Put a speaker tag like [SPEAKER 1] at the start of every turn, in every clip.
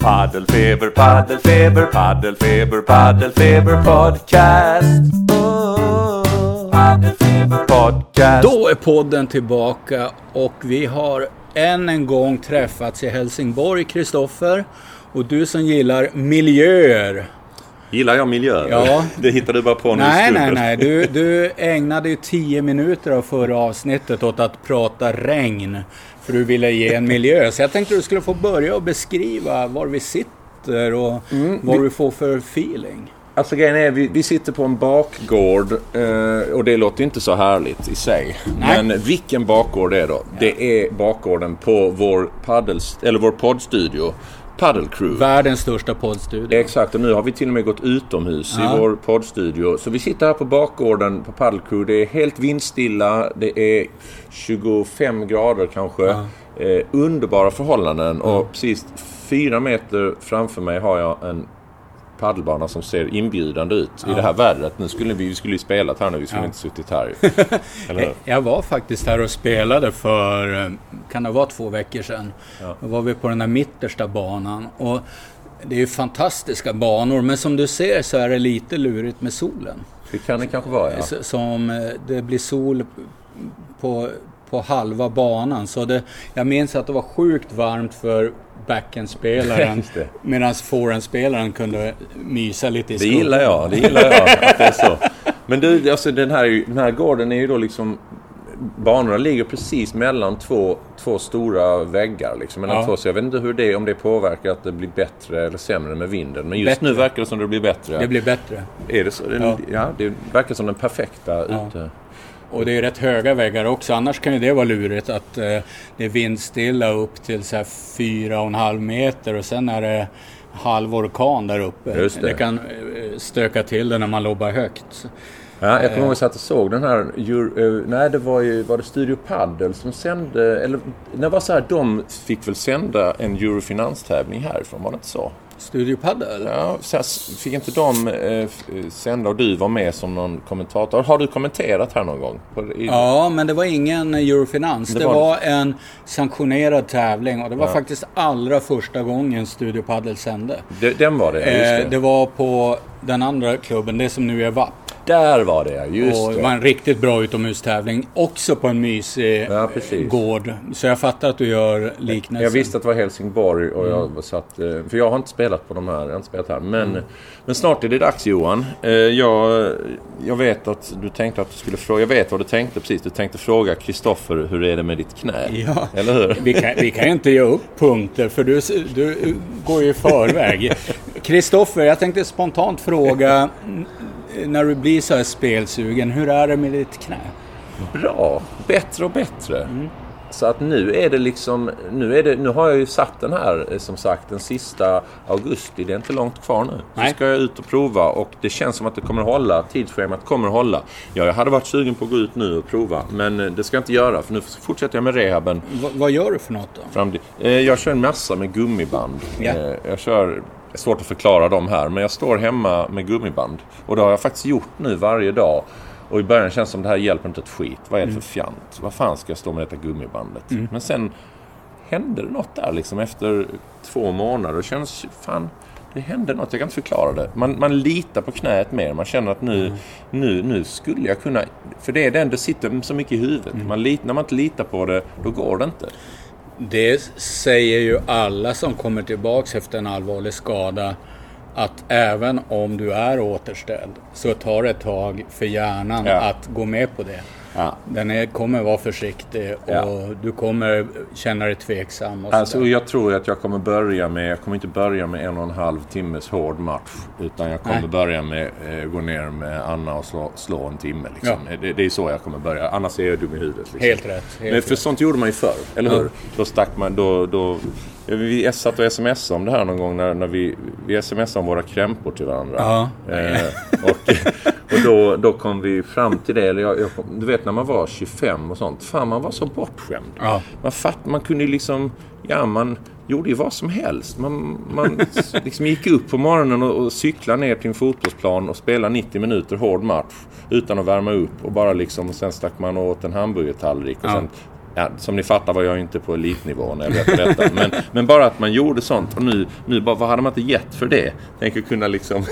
[SPEAKER 1] Paddelfeber, paddelfeber, paddelfeber, paddelfeber podcast. Oh, paddelfeber podcast.
[SPEAKER 2] Då är podden tillbaka och vi har än en gång träffats i Helsingborg, Kristoffer. Och du som gillar miljöer.
[SPEAKER 1] Gillar jag miljöer?
[SPEAKER 2] Ja.
[SPEAKER 1] Det hittar du bara på nu
[SPEAKER 2] Nej, nej, nej. Du, du ägnade ju tio minuter av förra avsnittet åt att prata regn. För du ville ge en miljö. Så jag tänkte du skulle få börja och beskriva var vi sitter och vad du får för feeling.
[SPEAKER 3] Alltså grejen är, vi, vi sitter på en bakgård eh, och det låter inte så härligt i sig.
[SPEAKER 2] Nej.
[SPEAKER 3] Men vilken bakgård det är då? Det är bakgården på vår, paddels, eller vår poddstudio, Paddle Crew.
[SPEAKER 2] Världens största poddstudio.
[SPEAKER 3] Exakt, och nu har vi till och med gått utomhus
[SPEAKER 2] Ja.
[SPEAKER 3] i vår poddstudio. Så vi sitter här på bakgården på Paddle Crew. Det är helt vindstilla, det är 25 grader kanske. Eh, underbara förhållanden och precis fyra meter framför mig har jag en paddelbana som ser inbjudande ut i det här vädret. Nu skulle vi, vi skulle ju spelat här nu, vi skulle
[SPEAKER 2] Ja.
[SPEAKER 3] inte suttit här.
[SPEAKER 2] Jag var faktiskt här och spelade för, kan det vara två veckor sedan. Då var vi på den där mittersta banan. Och det är ju fantastiska banor, men som du ser så är det lite lurigt med solen.
[SPEAKER 3] Det kan det kanske vara ja.
[SPEAKER 2] Som eh, det blir sol på, på halva banan. Så det, jag minns att det var sjukt varmt för backhandspelaren.
[SPEAKER 3] Det.
[SPEAKER 2] Medan forehandspelaren kunde mysa lite i
[SPEAKER 3] Det
[SPEAKER 2] skuggan.
[SPEAKER 3] gillar jag, det gillar jag att det är så. Men du, alltså den här, den här gården är ju då liksom Banorna ligger precis mellan två, två stora väggar. Liksom, mellan
[SPEAKER 2] Ja.
[SPEAKER 3] två, så jag vet inte hur det, om det påverkar att det blir bättre eller sämre med vinden. Men just
[SPEAKER 2] Bättre.
[SPEAKER 3] nu verkar det som det blir bättre.
[SPEAKER 2] Det blir bättre.
[SPEAKER 3] Är det så?
[SPEAKER 2] Ja.
[SPEAKER 3] ja. det verkar som den perfekta
[SPEAKER 2] Ja.
[SPEAKER 3] ute.
[SPEAKER 2] Och det är rätt höga väggar också, annars kan ju det vara lurigt att eh, det är vindstilla upp till så här fyra och en halv meter och sen är det halv orkan där uppe.
[SPEAKER 3] Just det.
[SPEAKER 2] kan eh, stöka till det när man lobbar högt.
[SPEAKER 3] Ja, jag kommer
[SPEAKER 2] Eh.
[SPEAKER 3] ihåg att jag såg den här... Eh, nej, det var ju var det Studio Paddle som sände... Eller det var så här, de fick väl sända en Eurofinanstävling härifrån, var det inte så?
[SPEAKER 2] Studio Paddle?
[SPEAKER 3] Ja, fick inte de eh, f- sända och du var med som någon kommentator? Har du kommenterat här någon gång? På, i,
[SPEAKER 2] Ja, men det var ingen Eurofinans. Det,
[SPEAKER 3] Det
[SPEAKER 2] var,
[SPEAKER 3] var
[SPEAKER 2] en sanktionerad tävling och det var
[SPEAKER 3] Ja.
[SPEAKER 2] faktiskt allra första gången Studio Paddle sände.
[SPEAKER 3] det, den var det, ja, just
[SPEAKER 2] Eh,
[SPEAKER 3] det.
[SPEAKER 2] det var på den andra klubben, det som nu är VAP.
[SPEAKER 3] Där var det. Just
[SPEAKER 2] och det var en riktigt bra utomhustävling. Också på en mysig
[SPEAKER 3] Ja,
[SPEAKER 2] gård. Så jag fattar att du gör liknelsen.
[SPEAKER 3] Jag visste att det var Helsingborg och
[SPEAKER 2] Mm.
[SPEAKER 3] jag var satt, eh, För jag har inte spelat på de här, jag har inte spelat här. Men, men snart är det dags Johan. Eh, Jag, jag vet att du tänkte att du skulle fråga, jag vet vad du tänkte precis. Du tänkte fråga Kristoffer hur är det med ditt knä?
[SPEAKER 2] Ja.
[SPEAKER 3] Eller hur?
[SPEAKER 2] Vi kan, vi kan inte ge upp punkter för du, du går ju i förväg. Kristoffer, jag tänkte spontant fråga. När du blir så här spelsugen, hur är det med ditt knä?
[SPEAKER 3] Bra, bättre och bättre.
[SPEAKER 2] Mm.
[SPEAKER 3] Så att nu är det liksom, nu, är det, nu har jag ju satt den här eh, som sagt den sista augusti. Det är inte långt kvar nu. Så
[SPEAKER 2] Nej.
[SPEAKER 3] ska jag ut och prova och det känns som att det kommer hålla. Tidsschemat kommer hålla. Ja, jag hade varit sugen på att gå ut nu och prova. Men eh, det ska jag inte göra för nu fortsätter jag med rehaben.
[SPEAKER 2] Va, vad gör du för något då?
[SPEAKER 3] Fram eh, jag kör en massa med gummiband.
[SPEAKER 2] Ja.
[SPEAKER 3] Eh, jag kör, det är svårt att förklara dem här, men jag står hemma med gummiband. Och det har jag faktiskt gjort nu varje dag. Och i början känns det som det här hjälper inte ett skit. Vad är det för fjant? Vad fan ska jag stå med detta gummibandet? Men sen hände det något där liksom efter två månader. Det känns, fan, det hände något. Jag kan inte förklara det. Man, man litar på knät mer. Man känner att nu, nu, nu skulle jag kunna... För det är den, det sitter så mycket i huvudet. Man lit, när man inte litar på det, då går det inte.
[SPEAKER 2] Det säger ju alla som kommer tillbaks efter en allvarlig skada. Att även om du är återställd så tar det ett tag för hjärnan
[SPEAKER 3] Ja.
[SPEAKER 2] att gå med på det.
[SPEAKER 3] Ja.
[SPEAKER 2] Den är, kommer vara försiktig och
[SPEAKER 3] Ja.
[SPEAKER 2] du kommer känna dig tveksam. Och
[SPEAKER 3] Alltså, jag tror att jag kommer börja med, jag kommer inte börja med en och en halv timmes hård match. Utan jag kommer
[SPEAKER 2] Nej.
[SPEAKER 3] börja med, eh, gå ner med Anna och slå, slå en timme. Liksom. Det, det är så jag kommer börja. Annars är jag dum i huvudet. Liksom.
[SPEAKER 2] Helt rätt. Helt
[SPEAKER 3] Men för
[SPEAKER 2] rätt.
[SPEAKER 3] sånt gjorde man ju förr, eller
[SPEAKER 2] Ja.
[SPEAKER 3] hur? Då stack man, då, då... Vi satt och smsade om det här någon gång när, när vi, vi smsade om våra krämpor till varandra.
[SPEAKER 2] Ja.
[SPEAKER 3] Eh, och och då, då kom vi fram till det, eller jag, jag du vet när man var 25 och sånt. Fan, man var så bortskämd.
[SPEAKER 2] Ja.
[SPEAKER 3] Man, fatt, man kunde liksom, ja man gjorde ju vad som helst. Man, man liksom gick upp på morgonen och, och cyklade ner till en fotbollsplan och spelade 90 minuter hård match utan att värma upp och bara liksom, och sen stack man åt en hamburgertallrik och
[SPEAKER 2] Ja.
[SPEAKER 3] sen Ja, som ni fattar var jag inte på elitnivå när jag berättade detta. Men, men bara att man gjorde sånt och nu, nu bara, vad hade man inte gett för det? Tänk att kunna liksom...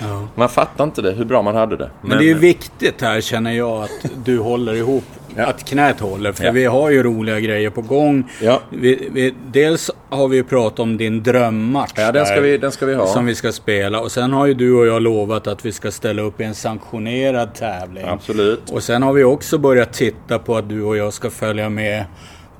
[SPEAKER 2] Ja.
[SPEAKER 3] man fattar inte det, hur bra man hade det.
[SPEAKER 2] Men, det är ju viktigt här känner jag att du håller ihop.
[SPEAKER 3] Ja.
[SPEAKER 2] Att knät håller. För
[SPEAKER 3] Ja.
[SPEAKER 2] vi har ju roliga grejer på gång.
[SPEAKER 3] Ja.
[SPEAKER 2] Vi, vi, dels har vi ju pratat om din drömmatch.
[SPEAKER 3] Ja, den ska
[SPEAKER 2] där,
[SPEAKER 3] vi, den ska vi ha.
[SPEAKER 2] Som vi ska spela. Och sen har ju du och jag lovat att vi ska ställa upp i en sanktionerad tävling.
[SPEAKER 3] Absolut.
[SPEAKER 2] Och sen har vi också börjat titta på att du och jag ska följa med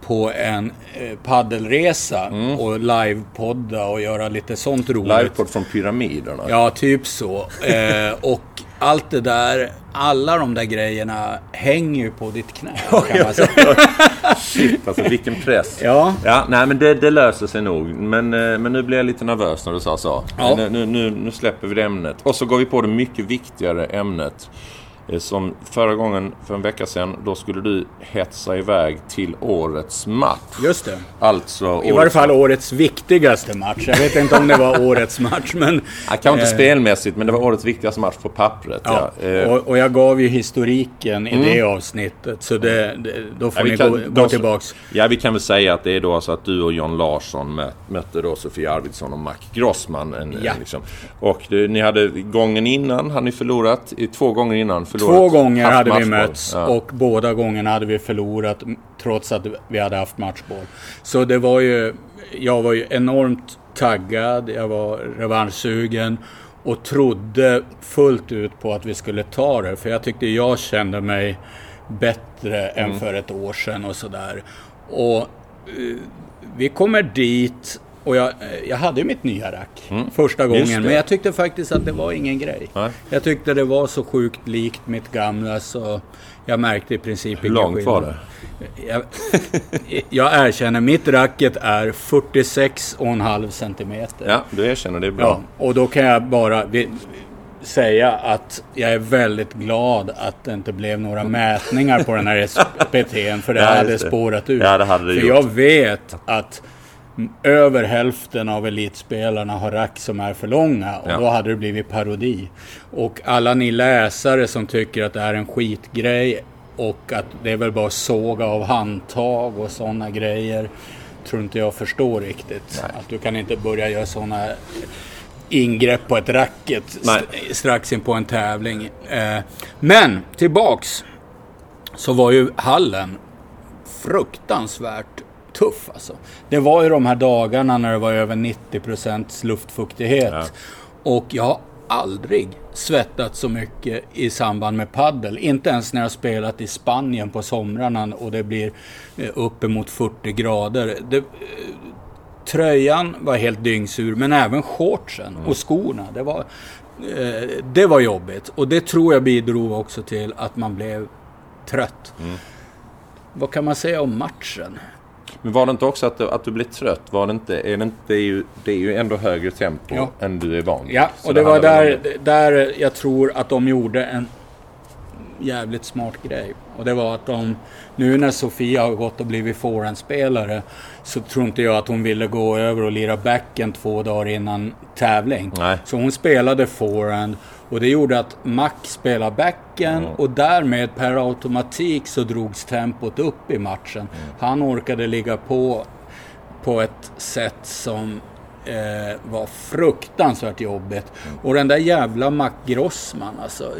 [SPEAKER 2] på en eh, paddelresa
[SPEAKER 3] Mm.
[SPEAKER 2] och livepodda och göra lite sånt roligt.
[SPEAKER 3] Livepodd från Pyramiderna.
[SPEAKER 2] Ja, typ så. Eh, och allt det där, alla de där grejerna hänger ju på ditt knä. Kan man säga.
[SPEAKER 3] Shit, alltså vilken press.
[SPEAKER 2] Ja.
[SPEAKER 3] Ja, nej men det, det löser sig nog. Men, eh, men nu blev jag lite nervös när du sa så.
[SPEAKER 2] Ja.
[SPEAKER 3] Nu, nu, nu släpper vi det ämnet. Och så går vi på det mycket viktigare ämnet. Eh, Som förra gången, för en vecka sedan, då skulle du hetsa iväg till årets match.
[SPEAKER 2] Just det.
[SPEAKER 3] Alltså
[SPEAKER 2] I varje fall årets viktigaste match. Jag vet inte om det var årets match, men...
[SPEAKER 3] Ja, kanske inte
[SPEAKER 2] eh,
[SPEAKER 3] spelmässigt, men det var årets viktigaste match på pappret.
[SPEAKER 2] Ja,
[SPEAKER 3] Ja. Eh,
[SPEAKER 2] och, och jag gav ju historiken i det avsnittet, så det, det, då får
[SPEAKER 3] Ja, vi
[SPEAKER 2] ni
[SPEAKER 3] kan-
[SPEAKER 2] gå, gå tillbaks.
[SPEAKER 3] Ja, vi kan väl säga att det är då alltså att du och John Larsson mö, mötte då Sofia Arvidsson och Mac Grossman. En,
[SPEAKER 2] Ja.
[SPEAKER 3] en liksom. Och det, ni hade gången innan, hade ni förlorat? Två gånger innan förlorat?
[SPEAKER 2] Två gånger hade vi
[SPEAKER 3] matchboll.
[SPEAKER 2] mötts
[SPEAKER 3] Ja.
[SPEAKER 2] och båda gångerna hade vi förlorat trots att vi hade haft matchboll. Så det var ju, jag var ju enormt taggad, jag var revanschsugen och trodde fullt ut på att vi skulle ta det. För jag tyckte jag kände mig bättre
[SPEAKER 3] Mm.
[SPEAKER 2] än för ett år sedan och sådär. Och eh, vi kommer dit och jag, jag hade mitt nya rack första
[SPEAKER 3] Mm. Just
[SPEAKER 2] gången. Men jag tyckte faktiskt att det var ingen grej.
[SPEAKER 3] Nej.
[SPEAKER 2] Jag tyckte det var så sjukt likt mitt gamla så jag märkte i princip
[SPEAKER 3] Hur
[SPEAKER 2] ingen
[SPEAKER 3] långt
[SPEAKER 2] skillnad.
[SPEAKER 3] var det?
[SPEAKER 2] Jag, jag erkänner, mitt racket är 46,5 centimeter.
[SPEAKER 3] Ja, du erkänner det är bra.
[SPEAKER 2] Ja, och då kan jag bara säga att jag är väldigt glad att det inte blev några mätningar på den här SPT'n för det
[SPEAKER 3] Ja,
[SPEAKER 2] hade spårat ut.
[SPEAKER 3] Ja, det hade det
[SPEAKER 2] för
[SPEAKER 3] gjort.
[SPEAKER 2] jag vet att över hälften av elitspelarna har rack som är för långa och
[SPEAKER 3] Ja.
[SPEAKER 2] då hade det blivit parodi. Och alla ni läsare som tycker att det är en skitgrej och att det är väl bara såga av handtag och sådana grejer tror inte jag förstår riktigt.
[SPEAKER 3] Nej.
[SPEAKER 2] Att du kan inte börja göra sådana ingrepp på ett racket st- strax in på en tävling. Eh, men tillbaks så var ju hallen fruktansvärt tuff alltså. Det var ju de här dagarna när det var över 90% luftfuktighet.
[SPEAKER 3] Ja.
[SPEAKER 2] Och jag har aldrig svettat så mycket i samband med paddel. Inte ens när jag spelat i Spanien på somrarna och det blir eh, uppemot 40 grader. Det, eh, tröjan var helt dyngsur, men även shortsen och skorna. Det var, eh, det var jobbigt. Och det tror jag bidrog också till att man blev trött. Vad kan man säga om matchen?
[SPEAKER 3] Men var det inte också att, att du blev trött? Var det inte, är det, inte, det, är ju, det är ju ändå högre tempo
[SPEAKER 2] Ja.
[SPEAKER 3] än du är van vid.
[SPEAKER 2] Ja,
[SPEAKER 3] Så
[SPEAKER 2] och det var
[SPEAKER 3] väl om
[SPEAKER 2] där, där jag tror att de gjorde en jävligt smart grej. Och det var att de, nu när Sofia har gått och blivit forehandspelare så tror inte jag att hon ville gå över och lira backen två dagar innan tävling.
[SPEAKER 3] Nej.
[SPEAKER 2] Så hon spelade forehand och det gjorde att Mac spelade backen och därmed per automatik så drogs tempot upp i matchen. Han orkade ligga på på ett sätt som eh, var fruktansvärt jobbigt. Och den där jävla Mac Grossman alltså.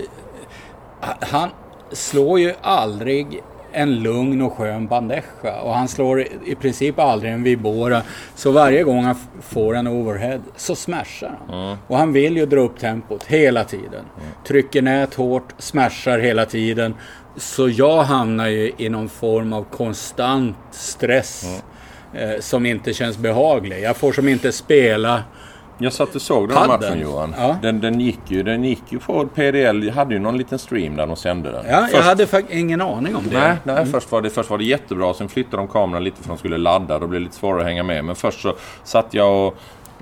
[SPEAKER 2] Han slår ju aldrig en lugn och skön bandeja. Och han slår i- princip aldrig en vibora. Så varje gång han får en overhead så smashar han. Och han vill ju dra upp tempot hela tiden. Trycker nät hårt, smashar hela tiden. Så jag hamnar ju i någon form av konstant stress. Eh, som inte känns behaglig. Jag får som inte spela.
[SPEAKER 3] Jag satt och såg den här
[SPEAKER 2] Padden.
[SPEAKER 3] matchen Johan.
[SPEAKER 2] Ja.
[SPEAKER 3] Den, den, gick ju, den gick ju på PDL. Jag hade ju någon liten stream där de sände den.
[SPEAKER 2] Ja, jag
[SPEAKER 3] Först-
[SPEAKER 2] hade faktiskt ingen aning om det.
[SPEAKER 3] Nej, nej först, var det, först var det jättebra. Sen flyttade de kameran lite för de skulle ladda. Då blev det lite svårare att hänga med. Men först så satt jag och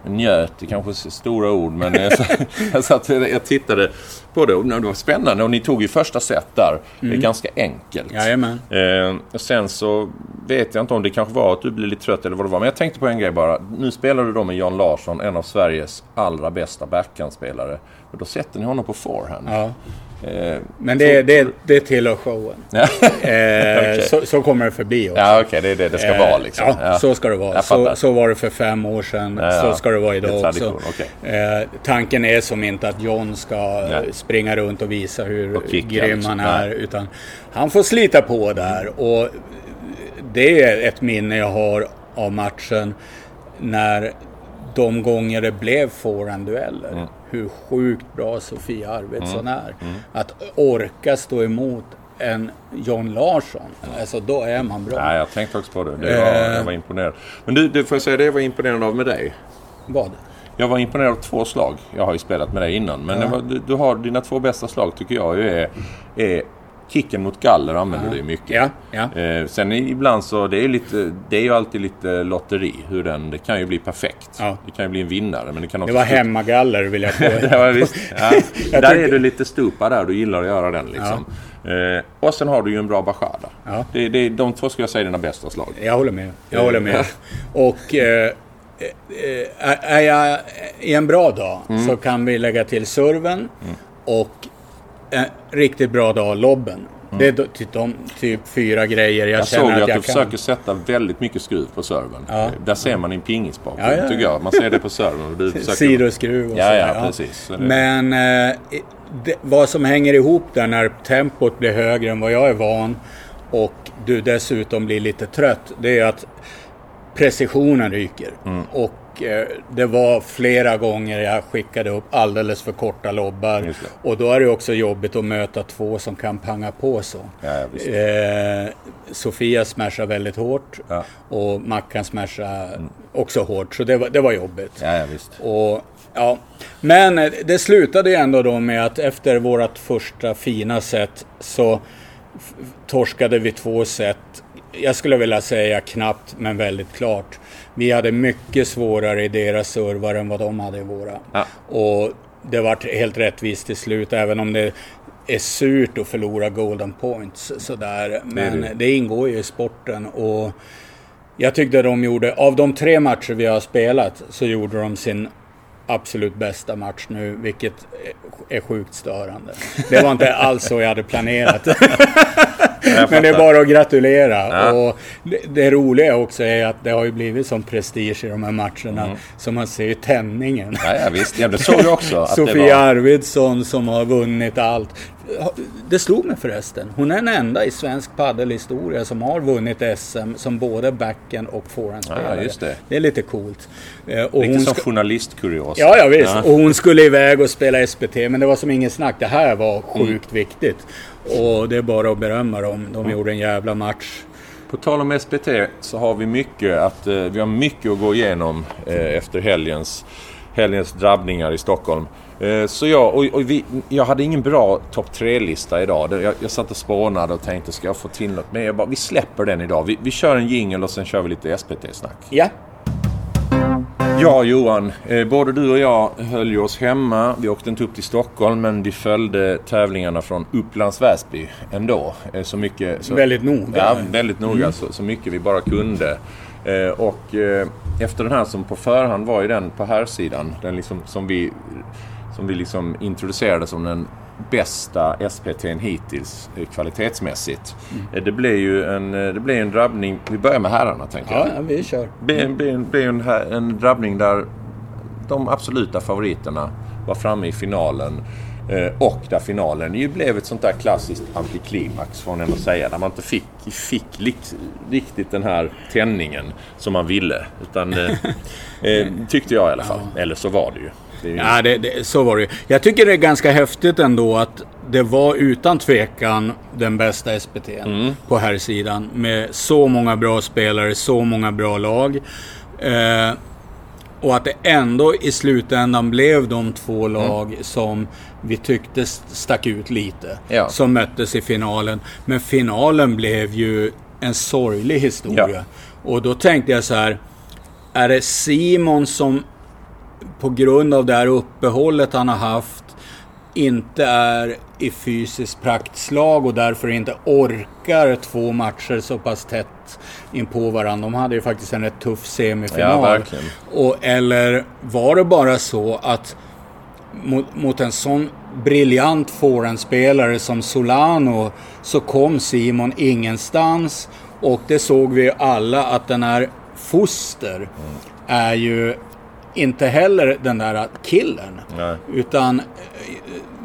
[SPEAKER 3] njöt. Det kanske är stora ord. Men jag, jag, satt, jag tittade på det och det var spännande. Och ni tog ju första set där. Det är ganska enkelt.
[SPEAKER 2] Jajamän.
[SPEAKER 3] Eh, och sen så vet jag inte om det kanske var att du blev lite trött eller vad det var. Men jag tänkte på en grej bara. Nu spelar du då med Jan Larsson, en av Sveriges allra bästa backhandspelare. Och då sätter ni honom på forehand.
[SPEAKER 2] Ja.
[SPEAKER 3] Eh,
[SPEAKER 2] Men det, det, det tillhör showen.
[SPEAKER 3] ja,
[SPEAKER 2] Eh,
[SPEAKER 3] Okej.
[SPEAKER 2] så, så kommer det förbi också.
[SPEAKER 3] ja okej, det är det det ska
[SPEAKER 2] Eh,
[SPEAKER 3] vara liksom.
[SPEAKER 2] Ja, så ska det vara. Så, så var det för fem år sedan.
[SPEAKER 3] Ja, ja.
[SPEAKER 2] Så ska det vara
[SPEAKER 3] Det
[SPEAKER 2] idag också.
[SPEAKER 3] tradition, okej.
[SPEAKER 2] Eh, tanken är som inte att John ska springa runt och visa hur
[SPEAKER 3] Och kicka,
[SPEAKER 2] grym
[SPEAKER 3] liksom.
[SPEAKER 2] han är. Utan han får slita på där. Och det är ett minne jag har av matchen. När de gånger det blev forehanddueller.
[SPEAKER 3] Mm.
[SPEAKER 2] Hur sjukt bra Sofia Arvidsson är. Att orka stå emot en John Larsson. Alltså då är man bra.
[SPEAKER 3] Ja, jag tänkte också på det. det var,
[SPEAKER 2] Eh.
[SPEAKER 3] jag var imponerad. Men du, du får jag säga det jag var imponerad av med dig.
[SPEAKER 2] Vad?
[SPEAKER 3] Jag var imponerad av två slag. Jag har ju spelat med dig innan. Men
[SPEAKER 2] Ja.
[SPEAKER 3] var, du, du har dina två bästa slag tycker jag ju är, är kicken mot galler använder du ju mycket.
[SPEAKER 2] Ja, ja.
[SPEAKER 3] Eh, sen ibland så det är, lite, det är ju alltid lite lotteri. Hur den, det kan ju bli perfekt.
[SPEAKER 2] Ja.
[SPEAKER 3] Det kan ju bli en vinnare. Men det kan
[SPEAKER 2] Det
[SPEAKER 3] också
[SPEAKER 2] var
[SPEAKER 3] sluta-
[SPEAKER 2] hemmagaller vill jag påstå.
[SPEAKER 3] ja, visst. Ja. Där är du lite stupa där. Du gillar att göra den liksom. Eh, och sen har du ju en bra Bashada.
[SPEAKER 2] Ja.
[SPEAKER 3] Det, det, de två skulle jag säga är dina bästa slag.
[SPEAKER 2] Jag håller med. Jag håller med. Och eh, eh, är jag i en bra dag
[SPEAKER 3] Mm.
[SPEAKER 2] så kan vi lägga till serven och en riktigt bra dag lobben. Det är typ de typ fyra grejer jag,
[SPEAKER 3] Mm. Jag
[SPEAKER 2] känner
[SPEAKER 3] såg
[SPEAKER 2] att
[SPEAKER 3] att
[SPEAKER 2] jag
[SPEAKER 3] du
[SPEAKER 2] kan.
[SPEAKER 3] försöker sätta väldigt mycket skruv på servern.
[SPEAKER 2] Ja.
[SPEAKER 3] Där ser man din pingisbakgrund
[SPEAKER 2] Ja, ja,
[SPEAKER 3] tycker jag. Man ser det på servern. Och du försöker...
[SPEAKER 2] Sidoskruv och
[SPEAKER 3] Ja,
[SPEAKER 2] så,
[SPEAKER 3] ja, precis. Det-
[SPEAKER 2] Men eh, det, vad som hänger ihop där när tempot blir högre än vad jag är van och du dessutom blir lite trött, det är att precisionen ryker.
[SPEAKER 3] Mm.
[SPEAKER 2] Och eh, det var flera gånger jag skickade upp alldeles för korta lobbar. Och då är det också jobbigt att möta två som kan panga på så.
[SPEAKER 3] Ja.
[SPEAKER 2] Eh, Sofia smashar väldigt hårt
[SPEAKER 3] Ja.
[SPEAKER 2] och Mackan smashar också hårt. Så det var, det var jobbigt.
[SPEAKER 3] Ja.
[SPEAKER 2] Och, ja. Men eh, det slutade ju ändå då med att efter vårt första fina set så torskade vi två set. Jag skulle vilja säga knappt, men väldigt klart. Vi hade mycket svårare i deras servar än vad de hade i våra.
[SPEAKER 3] Ja.
[SPEAKER 2] Och det var helt rättvist till slut, även om det är surt att förlora golden points. Sådär. Men
[SPEAKER 3] det.
[SPEAKER 2] det ingår ju i sporten. Och jag tyckte de gjorde, av de tre matcher vi har spelat, så gjorde de sin absolut bästa match nu, vilket är sjukt störande. Det var inte alls så jag hade planerat. Men det är bara att gratulera.
[SPEAKER 3] Ja.
[SPEAKER 2] Och det, det roliga också är att det har ju blivit sån prestige i de här matcherna.
[SPEAKER 3] Mm.
[SPEAKER 2] Så man ser ju tändningen.
[SPEAKER 3] Ja, ja, visst. Ja, det såg jag också.
[SPEAKER 2] Sofia
[SPEAKER 3] var...
[SPEAKER 2] Arvidsson som har vunnit allt. Det slog mig förresten. Hon är den enda i svensk paddelhistoria som har vunnit SM som både backen och forehandspelare.
[SPEAKER 3] Ja, just det.
[SPEAKER 2] det är lite coolt. Eh, Och
[SPEAKER 3] Lite som journalistkurios.
[SPEAKER 2] Ja, ja visst.
[SPEAKER 3] Ja.
[SPEAKER 2] Och hon skulle iväg och spela SPT, men det var som ingen snack. Det här var sjukt viktigt. Och det är bara att berömma dem. De gjorde en jävla match.
[SPEAKER 3] På tal om SPT så har vi mycket att, eh, vi har mycket att gå igenom eh, efter helgens, helgens drabbningar i Stockholm. Eh, så jag, och, och vi, jag hade ingen bra topp tre-lista idag. Jag, jag satt och spånade och tänkte, ska jag få till något? Men jag bara, vi släpper den idag. Vi, vi kör en jingle och sen kör vi lite SPT-snack.
[SPEAKER 2] Ja.
[SPEAKER 3] Ja Johan, eh, både du och jag höll ju oss hemma. Vi åkte inte upp till Stockholm men vi följde tävlingarna från Upplands Väsby ändå. Eh, så mycket, så,
[SPEAKER 2] Väldigt noga.
[SPEAKER 3] Ja, väldigt noga. Så, så mycket vi bara kunde. Eh, och efter den här som på förhand var ju den på här sidan den liksom, som vi, som vi liksom introducerade som den bästa SPT'n hittills eh, kvalitetsmässigt. Eh, det blev ju en, eh, det blev en drabbning. Vi börjar med herrarna tänker jag.
[SPEAKER 2] Ja, vi kör.
[SPEAKER 3] Det blir, blir en, en drabbning där de absoluta favoriterna var framme i finalen. Och där finalen ju blev ett sånt där klassiskt antiklimax får man ändå säga. Där man inte fick, fick likt, riktigt den här tändningen som man ville. Utan eh, tyckte jag i alla fall. Eller så var det ju. Det
[SPEAKER 2] Ja, det, det, så var det. Jag tycker det är ganska häftigt ändå att det var utan tvekan den bästa SPT
[SPEAKER 3] Mm.
[SPEAKER 2] på här sidan Med så många bra spelare, så många bra lag. Eh, och att det ändå i slutändan blev de två
[SPEAKER 3] Mm.
[SPEAKER 2] lag som vi tyckte st- stack ut lite.
[SPEAKER 3] Ja.
[SPEAKER 2] Som möttes i finalen. Men finalen blev ju en sorglig historia.
[SPEAKER 3] Ja.
[SPEAKER 2] Och då tänkte jag så här. Är det Simon som på grund av det här uppehållet han har haft inte är i fysiskt praktslag och därför inte orkar två matcher så pass tätt in på varandra. De hade ju faktiskt en rätt tuff semifinal.
[SPEAKER 3] Ja,
[SPEAKER 2] och, eller var det bara så att mot, mot en sån briljant forehandspelare som Solano så kom Simon ingenstans. Och det såg vi ju alla att den här Foster är ju inte heller den där killen.
[SPEAKER 3] Nej.
[SPEAKER 2] Utan eh,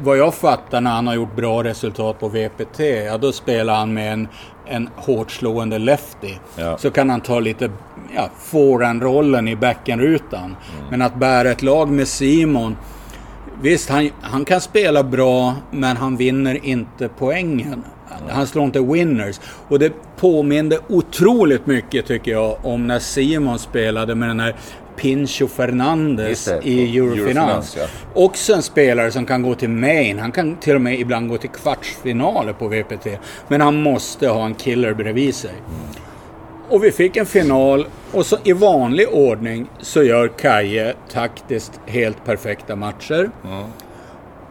[SPEAKER 2] vad jag fattar när han har gjort bra resultat på VPT, ja då spelar han med en, en hårt slående lefty.
[SPEAKER 3] Ja.
[SPEAKER 2] Så kan han ta lite ja, rollen i backenrutan. Mm. Men att bära ett lag med Simon, visst han, han kan spela bra men han vinner inte poängen. Han slår inte winners. Och det påminde otroligt mycket tycker jag om när Simon spelade med den här Pincho Fernandes i Eurofinans.
[SPEAKER 3] Eurofinans, ja.
[SPEAKER 2] Också en spelare som kan gå till main. Han kan till och med ibland gå till kvartsfinaler på VPT. Men han måste ha en killer bredvid sig. Och vi fick en final och så i vanlig ordning så gör Kaje taktiskt helt perfekta matcher.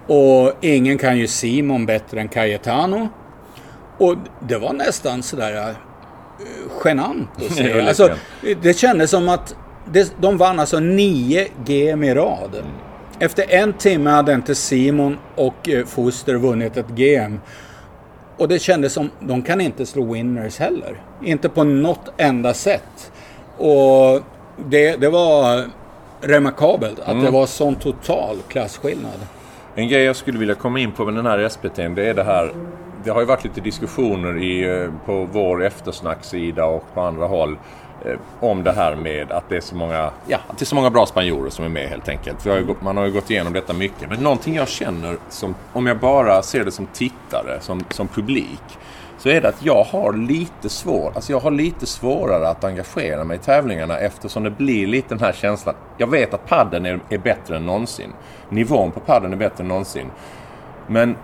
[SPEAKER 2] Och ingen kan ju Simon bättre än Cayetano. Och det var nästan sådär uh, genant att se. alltså, det kändes som att de vann alltså nio game i rad.
[SPEAKER 3] Mm.
[SPEAKER 2] Efter en timme hade inte Simon och eh, Foster vunnit ett game. Och det kändes som de kan inte slå winners heller. Inte på något enda sätt. Och det, det var remarkabelt att
[SPEAKER 3] Mm.
[SPEAKER 2] det var sån total klasskillnad.
[SPEAKER 3] En grej jag skulle vilja komma in på med den här SPT'n, det är det här. Det har ju varit lite diskussioner i, eh, på vår eftersnacksida och på andra håll Eh, om det här med att det är så många, ja, att det är så många bra spanjorer som är med helt enkelt. Vi har ju, man har ju gått igenom detta mycket. Men någonting jag känner, som, om jag bara ser det som tittare, som, som publik, så är det att jag har lite svår, alltså jag har lite svårare att engagera mig i tävlingarna eftersom det blir lite den här känslan. Jag vet att padden är, är bättre än någonsin. Nivån på padden är bättre än någonsin. Men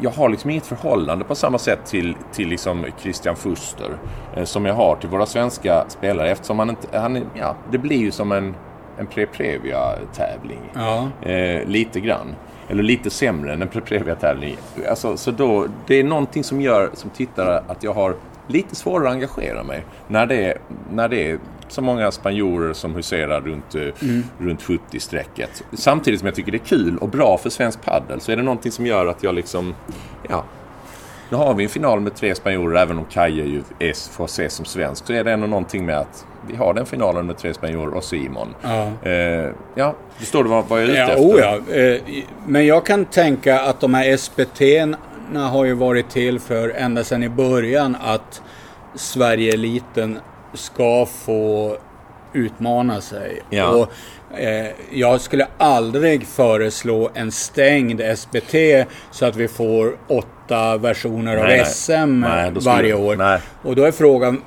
[SPEAKER 3] jag har liksom inget förhållande på samma sätt till, till liksom Christian Fuster eh, som jag har till våra svenska spelare eftersom han inte, han, ja, det blir ju som en, en Pre-Previa-tävling.
[SPEAKER 2] Ja.
[SPEAKER 3] Eh, lite grann. Eller lite sämre än en Pre-Previa-tävling. Alltså, så då, det är någonting som gör som tittare att jag har lite svårare att engagera mig. När det är, när det är så många spanjorer som huserar runt, eh, runt 70-strecket. Samtidigt som jag tycker det är kul och bra för svensk paddel så är det någonting som gör att jag liksom... Ja, nu har vi en final med tre spanjorer, även om Kaje ju är, får ses som svensk. Så är det ändå någonting med att vi har den finalen med tre spanjorer och Simon.
[SPEAKER 2] Ja.
[SPEAKER 3] Eh, ja, förstår du vad, vad jag är ute
[SPEAKER 2] Ja,
[SPEAKER 3] efter?
[SPEAKER 2] oh ja. Eh, Men jag kan tänka att de här SPT har ju varit till för ända sedan i början att Sverige-eliten ska få utmana sig.
[SPEAKER 3] Ja.
[SPEAKER 2] Och, eh, jag skulle aldrig föreslå en stängd SPT så att vi får åtta versioner av
[SPEAKER 3] Nej, nej.
[SPEAKER 2] SM
[SPEAKER 3] Nej, skulle-
[SPEAKER 2] varje år.
[SPEAKER 3] nej.
[SPEAKER 2] Och då är frågan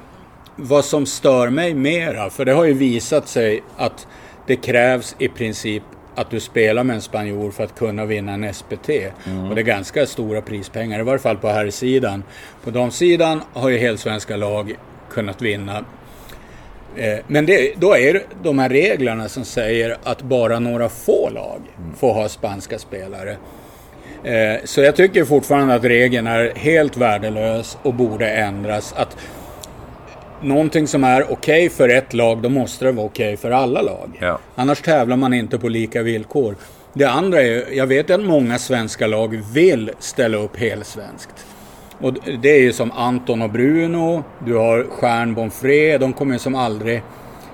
[SPEAKER 2] vad som stör mig mera. För det har ju visat sig att det krävs i princip att du spelar med en spanjor för att kunna vinna en SPT.
[SPEAKER 3] Mm.
[SPEAKER 2] Och det är ganska stora prispengar, i varje fall på här sidan. På damsidan har ju helsvenska lag kunnat vinna. Eh, Men det, då är det de här reglerna som säger att bara några få lag får ha spanska spelare. Eh, Så jag tycker fortfarande att regeln är helt värdelös och borde ändras. Att någonting som är okej för ett lag, då måste det vara okej för alla lag.
[SPEAKER 3] Ja.
[SPEAKER 2] Annars tävlar man inte på lika villkor. Det andra är, jag vet att många svenska lag vill ställa upp helsvenskt. Och det är ju som Anton och Bruno, du har Stjärn Bonfré, de kommer ju som aldrig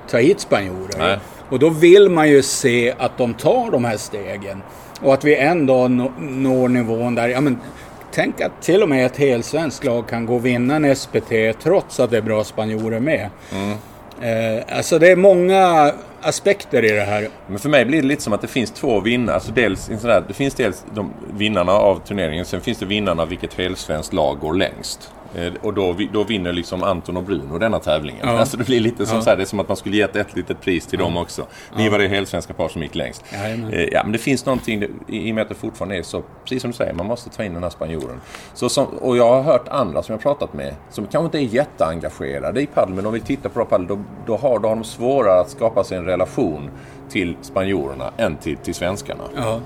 [SPEAKER 2] ta hit spanjorer.
[SPEAKER 3] Nej.
[SPEAKER 2] Och då vill man ju se att de tar de här stegen. Och att vi en dag nå- når nivån där, ja men tänk att till och med ett helsvenskt lag kan gå och vinna en SPT trots att det är bra spanjorer med. Eh, alltså det är många aspekter i det här.
[SPEAKER 3] Men för mig blir det lite som att det finns två vinnare. Alltså dels, en det finns dels de vinnarna av turneringen. Sen finns det vinnarna av vilket helsvenskt lag går längst. Eh, och då, vi- då vinner liksom Anton och Bruno denna tävlingen.
[SPEAKER 2] Ja.
[SPEAKER 3] Alltså det blir lite som
[SPEAKER 2] Ja.
[SPEAKER 3] så här, det är som att man skulle gett ett litet pris till dem också. Ni var det helsvenska par som gick längst. Eh, Ja, men det finns någonting i och med att det fortfarande är så, precis som du säger, man måste ta in den här spanjoren. Så som, och jag har hört andra som jag pratat med som kanske inte är jätteengagerade i padel, men de vill titta på padel, då, då, har, då har de svårare att skapa sig en relation till spanjorerna än till, till svenskarna.
[SPEAKER 2] Ja.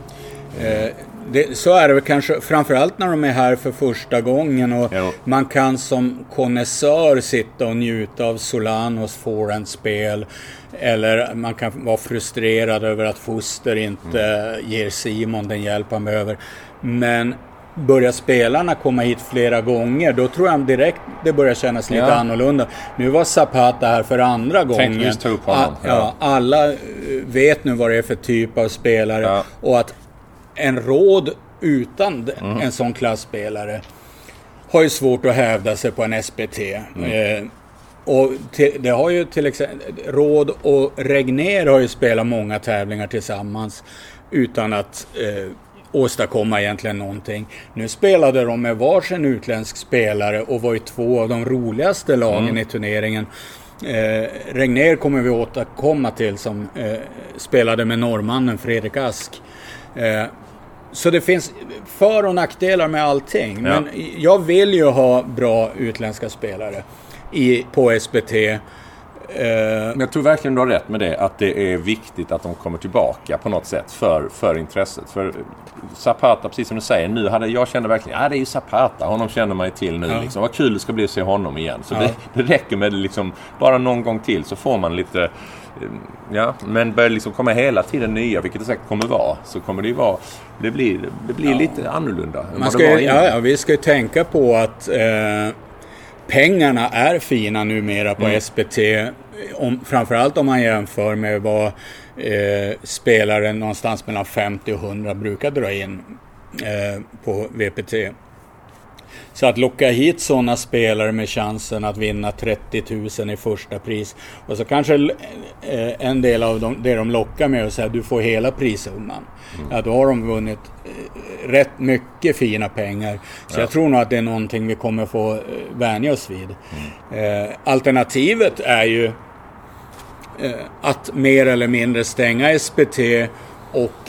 [SPEAKER 2] Eh, det, så är det väl kanske framförallt när de är här för första gången och
[SPEAKER 3] Jo.
[SPEAKER 2] man kan som konnässör sitta och njuta av Solanos forehandspel. Eller man kan vara frustrerad över att Foster inte
[SPEAKER 3] Mm.
[SPEAKER 2] ger Simon den hjälp han behöver. Men börjar spelarna komma hit flera gånger, då tror jag direkt det börjar kännas lite
[SPEAKER 3] Ja.
[SPEAKER 2] annorlunda. Nu var Zapata här för andra gången.
[SPEAKER 3] just ta upp honom.
[SPEAKER 2] Ja, alla eh, vet nu vad det är för typ av spelare.
[SPEAKER 3] Ja.
[SPEAKER 2] Och att en råd utan
[SPEAKER 3] Mm.
[SPEAKER 2] en sån klassspelare har ju svårt att hävda sig på en SPT.
[SPEAKER 3] Mm.
[SPEAKER 2] Eh, och till, det har ju till exempel, Råd och Regner har ju spelat många tävlingar tillsammans utan att eh, åstadkomma egentligen någonting. Nu spelade de med varsin utländsk spelare och var ju två av de roligaste lagen
[SPEAKER 3] Mm.
[SPEAKER 2] i turneringen. Eh, Regner kommer vi återkomma till som eh, spelade med norrmannen Fredrik Ask. Eh, så det finns för och nackdelar med allting.
[SPEAKER 3] Ja.
[SPEAKER 2] Men jag vill ju ha bra utländska spelare i, på SPT. Eh,
[SPEAKER 3] Men jag tror verkligen du har rätt med det. Att det är viktigt att de kommer tillbaka på något sätt för, för intresset. För Zapata, precis som du säger, nu hade jag kände verkligen ja det är ju Zapata. Honom känner man ju till nu.
[SPEAKER 2] Ja.
[SPEAKER 3] Liksom. Vad kul det ska bli att se honom igen. Så
[SPEAKER 2] Ja.
[SPEAKER 3] det, det räcker med liksom, bara någon gång till så får man lite Ja, men börjar liksom komma hela tiden nya, vilket det säkert kommer vara, så kommer det ju vara... Det blir, det blir lite annorlunda
[SPEAKER 2] Man ska
[SPEAKER 3] det
[SPEAKER 2] ju, ja, ja, vi ska ju tänka på att eh, pengarna är fina numera på
[SPEAKER 3] Mm.
[SPEAKER 2] SPT. Om, framförallt om man jämför med vad eh, spelare någonstans mellan 50 och 100 brukar dra in eh, på VPT. Så att locka hit sådana spelare med chansen att vinna 30 000 i första pris. Och så kanske eh, en del av dem, det de lockar med att säga du får hela prissumman. Ja, då har de vunnit eh, rätt mycket fina pengar. Så jag tror nog att det är någonting vi kommer få eh, vänja oss vid. Eh, alternativet är ju att mer eller mindre stänga SPT och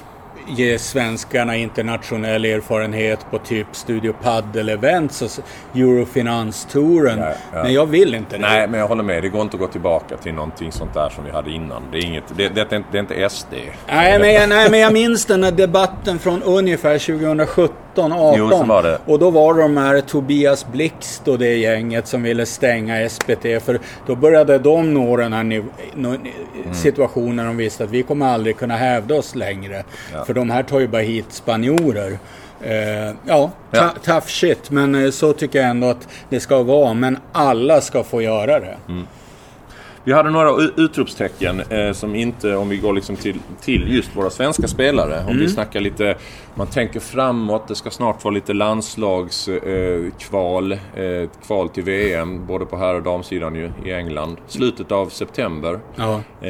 [SPEAKER 2] ge svenskarna internationell erfarenhet på typ Studio Paddle Events och Eurofinanstouren.
[SPEAKER 3] Ja, ja.
[SPEAKER 2] Men jag vill inte det.
[SPEAKER 3] Nej, men jag håller med. Det går inte att gå tillbaka till någonting sånt där som vi hade innan. Det är, inget, det, det, det är inte SD.
[SPEAKER 2] Nej men, jag, nej, men jag minns den här debatten från ungefär 2017, 18.
[SPEAKER 3] Jo, var det.
[SPEAKER 2] Och då var de här Tobias Blixt och det gänget som ville stänga SPT. För då började de nå den här niv-
[SPEAKER 3] Mm.
[SPEAKER 2] situationen de visste att vi kommer aldrig kunna hävda oss längre.
[SPEAKER 3] Ja.
[SPEAKER 2] För de här tar ju bara hit spanjorer. Eh, ja,
[SPEAKER 3] Ja.
[SPEAKER 2] tough shit. Men eh, så tycker jag ändå att det ska vara. Men alla ska få göra det.
[SPEAKER 3] Mm. Vi hade några utropstecken eh, som inte, om vi går liksom till, till just våra svenska spelare. Om
[SPEAKER 2] Mm.
[SPEAKER 3] vi snackar lite, man tänker framåt. Det ska snart vara lite landslagskval. Eh, eh, kval till VM, både på herr och damsidan ju, i England. Slutet av september.
[SPEAKER 2] Ja.
[SPEAKER 3] Eh,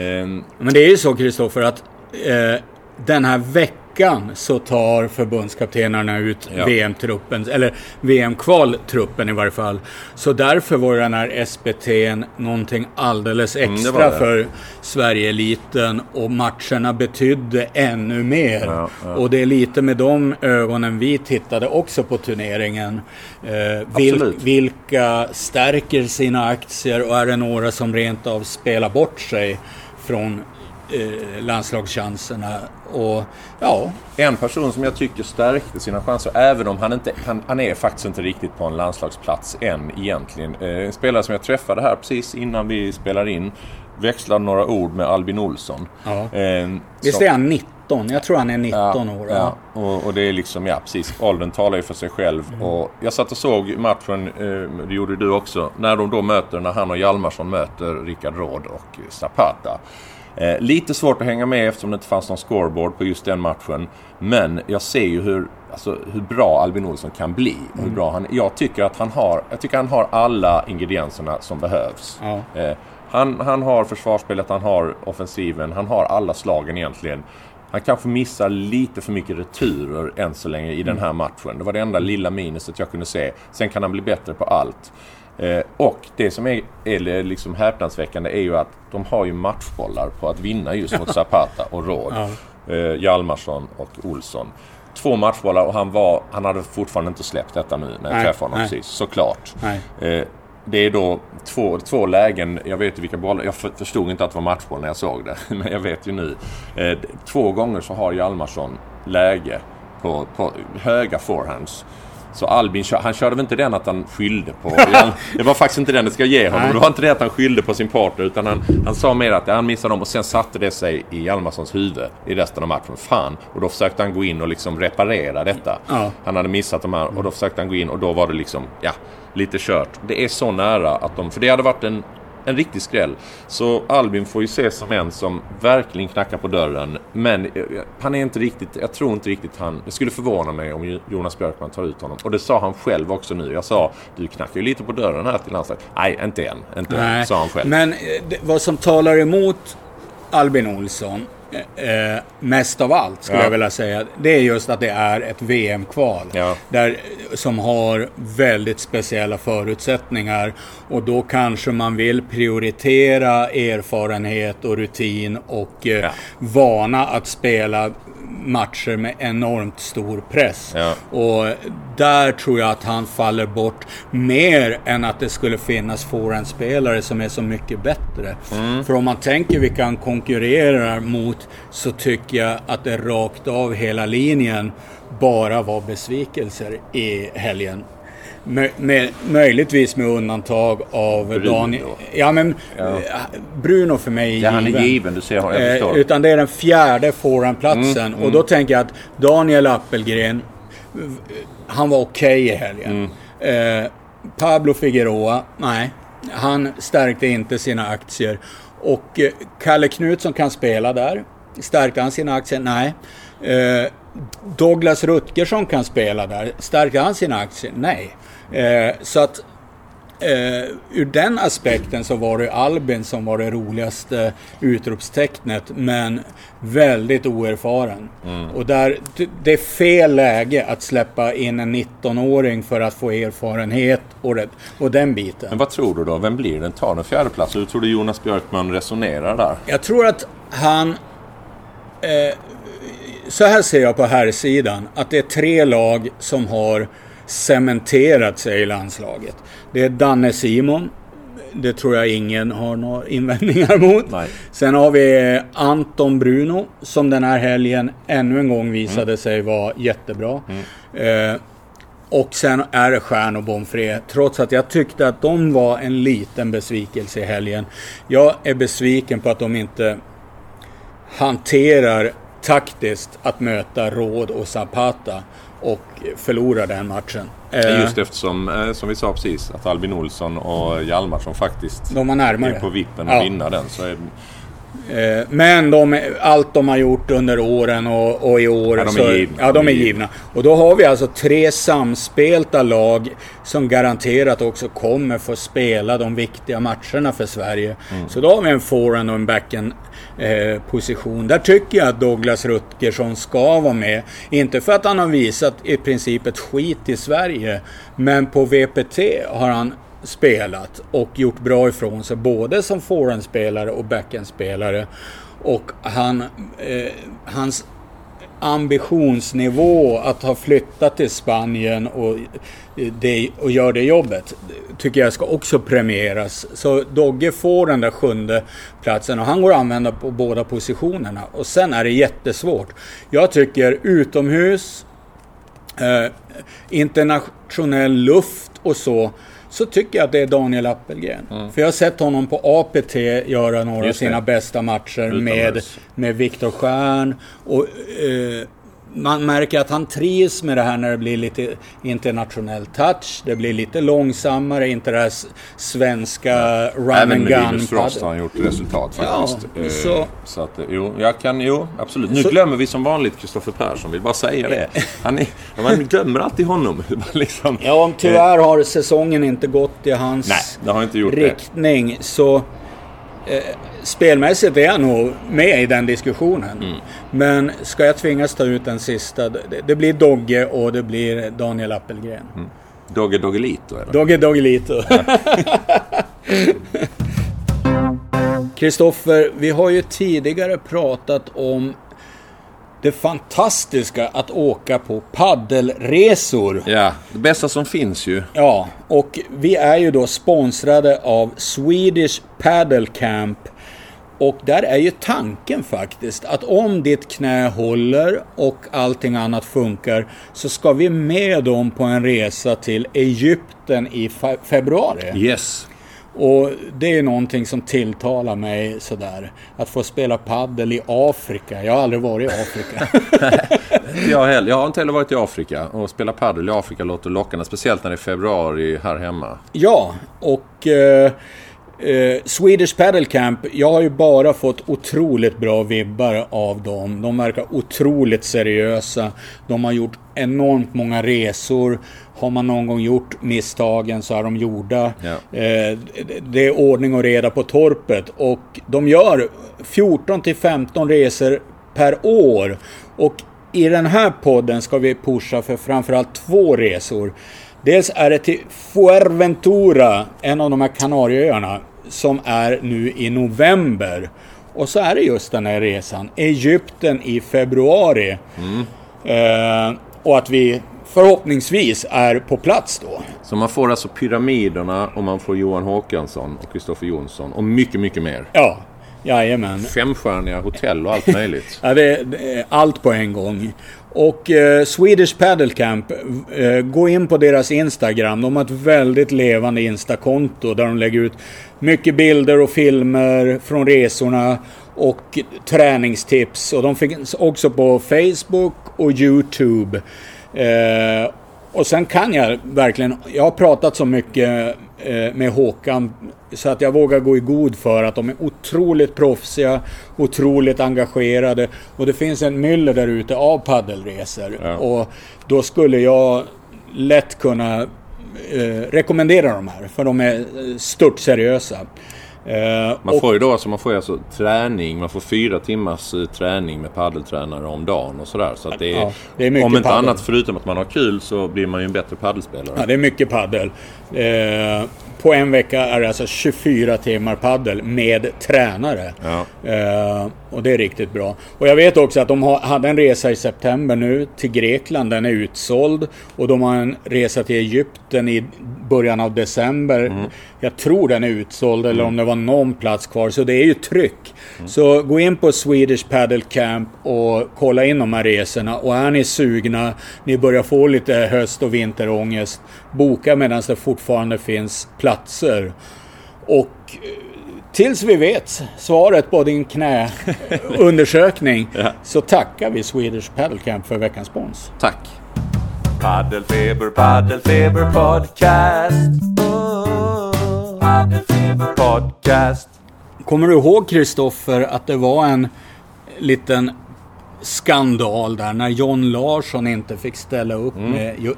[SPEAKER 2] Men det är ju så Kristoffer att eh, den här veckan så tar förbundskaptenerna ut
[SPEAKER 3] Ja.
[SPEAKER 2] VM-truppen, eller VM-kvaltruppen i varje fall. Så därför var den här SPT någonting alldeles
[SPEAKER 3] Mm, det
[SPEAKER 2] extra
[SPEAKER 3] det.
[SPEAKER 2] för Sverige-eliten och matcherna betydde ännu mer.
[SPEAKER 3] Ja, ja.
[SPEAKER 2] Och det är lite med de ögonen vi tittade också på turneringen. Eh, vil, vilka stärker sina aktier och är det några som rent av spelar bort sig från eh, landslagschanserna? Och ja,
[SPEAKER 3] En person som jag tycker stärkte sina chanser, även om han inte... Han, han är faktiskt inte riktigt på en landslagsplats än egentligen. Eh, en spelare som jag träffade här precis innan vi spelar in. Växlade några ord med Albin Olsson.
[SPEAKER 2] Ja.
[SPEAKER 3] Eh,
[SPEAKER 2] visst är han 19? Jag tror han är 19 år.
[SPEAKER 3] Ja, och, och det är liksom, ja precis. Åldern talar ju för sig själv.
[SPEAKER 2] Mm.
[SPEAKER 3] Och jag satt och såg matchen, eh, det gjorde du också, när de då möter, när han och Hjalmarsson möter Rickard Råd och Zapata. Eh, lite svårt att hänga med eftersom det inte fanns någon scoreboard på just den matchen. Men jag ser ju hur, alltså, hur bra Albin Olsson kan bli. Och hur bra han, jag, tycker att han har, jag tycker han har alla ingredienserna som behövs.
[SPEAKER 2] Ja.
[SPEAKER 3] Eh, han, han har försvarsspelet, han har offensiven, han har alla slagen egentligen. Han kanske missar lite för mycket returer än så länge i den här matchen. Det var det enda lilla minuset jag kunde se. Sen kan han bli bättre på allt. Eh, och det som är, är liksom häpnadsväckande är ju att de har ju matchbollar på att vinna just mot Zapata och Råd.
[SPEAKER 2] Ja.
[SPEAKER 3] Eh, Hjalmarsson och Olsson. Två matchbollar och han, var, han hade fortfarande inte släppt detta nu när jag
[SPEAKER 2] Nej,
[SPEAKER 3] träffade honom
[SPEAKER 2] nej.
[SPEAKER 3] precis. Såklart. Eh, det är då två, två lägen. Jag vet ju vilka bollar. Jag för- förstod inte att det var matchboll när jag såg det. Men jag vet ju nu. Eh, två gånger så har Hjalmarsson läge på, på höga forehands. Så Albin han körde väl inte den att han skyllde på... det var faktiskt inte den det ska ge honom.
[SPEAKER 2] Nej.
[SPEAKER 3] Det var inte det att han skyllde på sin partner. Utan han, han sa mer att han missade dem och sen satte det sig i Hjalmarssons huvud i resten av matchen. Fan! Och då försökte han gå in och liksom reparera detta.
[SPEAKER 2] Ja.
[SPEAKER 3] Han hade missat de här och då försökte han gå in och då var det liksom, ja, lite kört. Det är så nära att de... För det hade varit en, en riktig skräll. Så Albin får ju ses som en som verkligen knackar på dörren. Men eh, han är inte riktigt... Jag tror inte riktigt han... Det skulle förvåna mig om Jonas Björkman tar ut honom. Och det sa han själv också nu. Jag sa, du knackar ju lite på dörren här till landslaget. Nej, inte än. Inte än, sa han själv.
[SPEAKER 2] Men eh, vad som talar emot Albin Olsson eh, mest av allt, skulle
[SPEAKER 3] Ja.
[SPEAKER 2] jag vilja säga, det är just att det är ett VM-kval.
[SPEAKER 3] Ja.
[SPEAKER 2] Där, som har väldigt speciella förutsättningar. Och då kanske man vill prioritera erfarenhet och rutin och eh,
[SPEAKER 3] Ja.
[SPEAKER 2] vana att spela matcher med enormt stor press. Och där tror jag att han faller bort mer än att det skulle finnas forehandspelare som är så mycket bättre.
[SPEAKER 3] Mm.
[SPEAKER 2] För om man tänker vilka han konkurrerar mot så tycker jag att det rakt av hela linjen bara var besvikelser i helgen. Mö, med, möjligtvis med undantag av
[SPEAKER 3] Bruno.
[SPEAKER 2] Daniel. Ja, men eh, Bruno för mig är
[SPEAKER 3] Ja, han är
[SPEAKER 2] given.
[SPEAKER 3] given. Du ser honom. Jag
[SPEAKER 2] Eh,
[SPEAKER 3] förstår.
[SPEAKER 2] utan det är den fjärde forehandplatsen. Och då tänker jag att Daniel Appelgren, eh, han var okej i helgen. Eh, Pablo Figueroa, nej. Han stärkte inte sina aktier. Och eh, Kalle Knutsson kan spela där. Stärkte han sina aktier? Nej. Eh, Douglas Rutgersson kan spela där. Stärkte han sina aktier? Nej. Eh, så att Eh, ur den aspekten så var det Albin som var det roligaste utropstecknet, men väldigt oerfaren. Och där, det- är fel läge att släppa in en 19-åring för att få erfarenhet och, det, och den biten.
[SPEAKER 3] Men vad tror du då? Vem blir den? Tar den fjärde plats? Hur tror du Jonas Björkman resonerar där?
[SPEAKER 2] Jag tror att han... Eh, så här ser jag på här sidan att det är tre lag som har cementerat sig i landslaget. Det är Danne Simon. Det tror jag ingen har några invändningar mot.
[SPEAKER 3] Nej.
[SPEAKER 2] Sen har vi Anton Bruno som den här helgen ännu en gång visade sig vara jättebra. Eh, och sen är det Stjärn och Bonfré. Trots att jag tyckte att de var en liten besvikelse i helgen. Jag är besviken på att de inte hanterar taktiskt att möta Råd och Zapata och förlorar den matchen. Eh,
[SPEAKER 3] Just eftersom, eh, som vi sa precis, att Albin Olsson och Hjalmarsson faktiskt
[SPEAKER 2] de
[SPEAKER 3] är på vippen att
[SPEAKER 2] Ja.
[SPEAKER 3] vinna den. Så är,
[SPEAKER 2] Men de, allt de har gjort under åren och, och i år...
[SPEAKER 3] Ja, de är
[SPEAKER 2] så,
[SPEAKER 3] givna.
[SPEAKER 2] Ja, de är givna. Och då har vi alltså tre samspelta lag som garanterat också kommer få spela de viktiga matcherna för Sverige.
[SPEAKER 3] Mm.
[SPEAKER 2] Så då har vi en forehand och en backhand eh, position. Där tycker jag att Douglas Rutgersson ska vara med. Inte för att han har visat i princip ett skit i Sverige, men på VPT har han spelat och gjort bra ifrån sig både som forehandspelare och backhandspelare. Och han, eh, hans ambitionsnivå att ha flyttat till Spanien och, eh, det, och gör det jobbet tycker jag ska också premieras. Så Dogge får den där sjunde platsen och han går att använda på båda positionerna. Och sen är det jättesvårt. Jag tycker utomhus, eh, internationell luft och så, så tycker jag att det är Daniel Appelgren. För jag har sett honom på APT göra några av
[SPEAKER 3] Mm.
[SPEAKER 2] Sina bästa matcher med,
[SPEAKER 3] Utomhus.
[SPEAKER 2] med Viktor Stjärn. Och, eh, man märker att han trivs med det här när det blir lite internationell touch. Det blir lite långsammare, inte det här svenska run
[SPEAKER 3] även
[SPEAKER 2] and
[SPEAKER 3] med Linus
[SPEAKER 2] gun.
[SPEAKER 3] Frost har han gjort resultat
[SPEAKER 2] Ja,
[SPEAKER 3] faktiskt. Eh,
[SPEAKER 2] så-
[SPEAKER 3] så att, eh, jo, jag kan, jo, absolut. Nu
[SPEAKER 2] Så-
[SPEAKER 3] glömmer vi som vanligt Kristoffer Persson, vill bara säga det. Han är, man glömmer alltid honom. liksom.
[SPEAKER 2] Ja, om tyvärr har säsongen inte gått i hans
[SPEAKER 3] Nej, det har inte gjort det.
[SPEAKER 2] riktning. Så eh, spelmässigt är jag nog med i den diskussionen.
[SPEAKER 3] Mm.
[SPEAKER 2] Men ska jag tvingas ta ut den sista, det, det blir Dogge och det blir Daniel Appelgren.
[SPEAKER 3] Mm. Dogge Doggelito.
[SPEAKER 2] Dogge Doggelito. Kristoffer, vi har ju tidigare pratat om det fantastiska att åka på paddelresor.
[SPEAKER 3] Ja, det bästa som finns ju.
[SPEAKER 2] Ja, och vi är ju då sponsrade av Swedish Paddle Camp. Och där är ju tanken faktiskt att om ditt knä håller och allting annat funkar så ska vi med dem på en resa till Egypten i fe- februari.
[SPEAKER 3] Yes.
[SPEAKER 2] Och det är någonting som tilltalar mig sådär. Att få spela paddel i Afrika. Jag har aldrig varit i Afrika.
[SPEAKER 3] Jag heller. Jag har inte heller varit i Afrika. Och spela padel i Afrika låter lockande. Speciellt när det är februari här hemma.
[SPEAKER 2] ja, och eh, eh, Swedish Paddle Camp. Jag har ju bara fått otroligt bra vibbar av dem. De verkar otroligt seriösa. De har gjort enormt många resor. Har man någon gång gjort misstagen så är de gjorda.
[SPEAKER 3] Ja.
[SPEAKER 2] Eh, det är ordning och reda på torpet. Och de gör 14 till 15 resor per år. Och i den här podden ska vi pusha för framförallt två resor. Dels är det till Fuerventura, en av de här Kanarieöarna, som är nu i november. Och så är det just den här resan, Egypten i februari. Eh, och att vi förhoppningsvis är på plats då.
[SPEAKER 3] Så man får alltså Pyramiderna och man får Johan Håkansson och Kristoffer Jonsson. Och mycket, mycket mer.
[SPEAKER 2] Ja, jajamän.
[SPEAKER 3] Femstjärniga hotell och allt möjligt.
[SPEAKER 2] Ja, det, det är allt på en gång. Och eh, Swedish Paddle Camp, eh, gå in på deras Instagram. De har ett väldigt levande Instakonto där de lägger ut mycket bilder och filmer från resorna och träningstips. Och de finns också på Facebook och Youtube. Eh, och sen kan jag verkligen, jag har pratat så mycket eh, med Håkan så att jag vågar gå i god för att de är otroligt proffsiga, otroligt engagerade och det finns en myller där ute av paddelresor.
[SPEAKER 3] Ja.
[SPEAKER 2] Och då skulle jag lätt kunna eh, rekommendera de här för de är eh, stört seriösa. Eh,
[SPEAKER 3] Man får ju då alltså, man får alltså träning. Man får fyra timmars eh, träning med paddeltränare om dagen och sådär. Så att det är,
[SPEAKER 2] Ja, det är
[SPEAKER 3] om inte
[SPEAKER 2] paddel.
[SPEAKER 3] annat förutom att man har kul så blir man ju en bättre paddelspelare.
[SPEAKER 2] Ja, det är mycket paddel. Eh, på en vecka är det alltså 24 timmar paddel med tränare.
[SPEAKER 3] Ja.
[SPEAKER 2] Eh, och det är riktigt bra. Och jag vet också att de ha, hade en resa i september nu till Grekland. Den är utsåld. Och de har en resa till Egypten i början av december. Jag tror den är utsåld eller om det var någon plats kvar. Så det är ju tryck. Så gå in på Swedish Paddle Camp och kolla in de här resorna. Och är ni sugna, ni börjar få lite höst och vinterångest. Boka medan det fortfarande finns platser. Och eh, tills vi vet svaret på din knäundersökning så tackar vi Swedish Paddle Camp för veckans spons.
[SPEAKER 3] Tack!
[SPEAKER 1] Paddelfeber, paddelfeber podcast. Podcast.
[SPEAKER 2] Kommer du ihåg Kristoffer att det var en liten skandal där när John Larsson inte fick ställa upp med ju-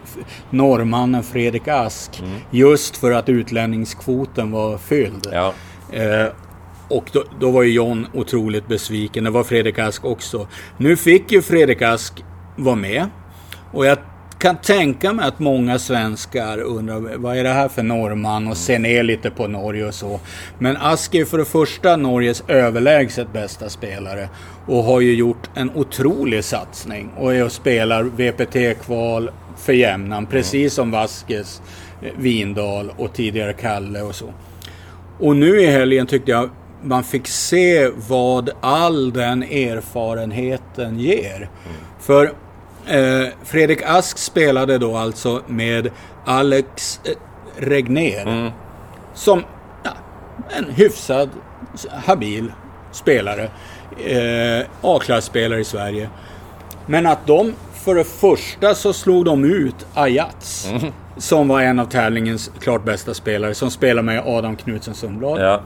[SPEAKER 2] norrmannen Fredrik Ask just för att utlänningskvoten var fylld.
[SPEAKER 3] Ja.
[SPEAKER 2] Eh, och då, då var ju John otroligt besviken. Det var Fredrik Ask också. Nu fick ju Fredrik Ask vara med. Och jag kan tänka mig att många svenskar undrar vad är det här för norrman och ser ner lite på Norge och så. Men Ask är för det första Norges överlägset bästa spelare och har ju gjort en otrolig satsning och är och spelar VPT-kval för jämnan, precis som Vaskes, eh, Vindal och tidigare Kalle och så. Och nu i helgen tyckte jag man fick se vad all den erfarenheten ger. För eh, Fredrik Ask spelade då alltså med Alex eh, Regner. Som ja, en hyfsad, habil spelare. Eh, A-klasspelare i Sverige. Men att de, för det första så slog de ut Ajax. Som var en av tävlingens klart bästa spelare. Som spelar med Adam Knutsen Sundblad.
[SPEAKER 3] Ja.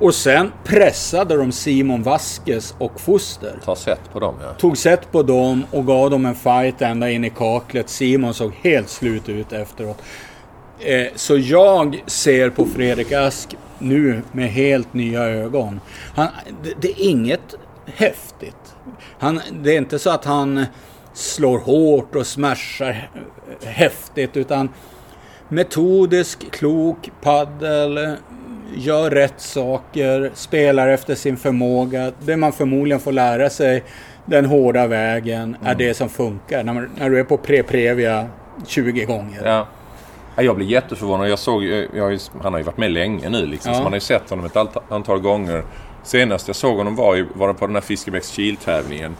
[SPEAKER 2] Och sen pressade de Simon Vasquez och Foster.
[SPEAKER 3] Ta sätt på dem ja.
[SPEAKER 2] Tog set på dem och gav dem en fight ända in i kaklet. Simon såg helt slut ut efteråt. Eh, så jag ser på Fredrik Ask nu med helt nya ögon. Han, det, det är inget häftigt. Han, det är inte så att han slår hårt och smashar häftigt utan metodisk, klok paddel, gör rätt saker, spelar efter sin förmåga. Det man förmodligen får lära sig den hårda vägen är det som funkar. När, man, när du är på pre-previa 20 gånger.
[SPEAKER 3] Ja. Ja, Jag blev jätteförvånad. Jag såg, jag, jag, har ju- han har ju varit med länge nu liksom.
[SPEAKER 2] Ja.
[SPEAKER 3] Så man har ju sett honom ett antal gånger. Senast jag såg honom var, var på den här Fiskebäcks Kiel-tävlingen.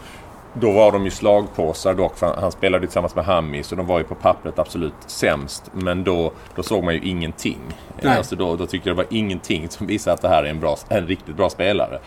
[SPEAKER 3] Då var de ju slagpåsar dock, för han- spelade tillsammans med Hammi så de var ju på pappret absolut sämst. Men då, då såg man ju ingenting.
[SPEAKER 2] Nej.
[SPEAKER 3] Alltså då, då tyckte jag det var ingenting som visade att det här är en, bra, en riktigt bra spelare.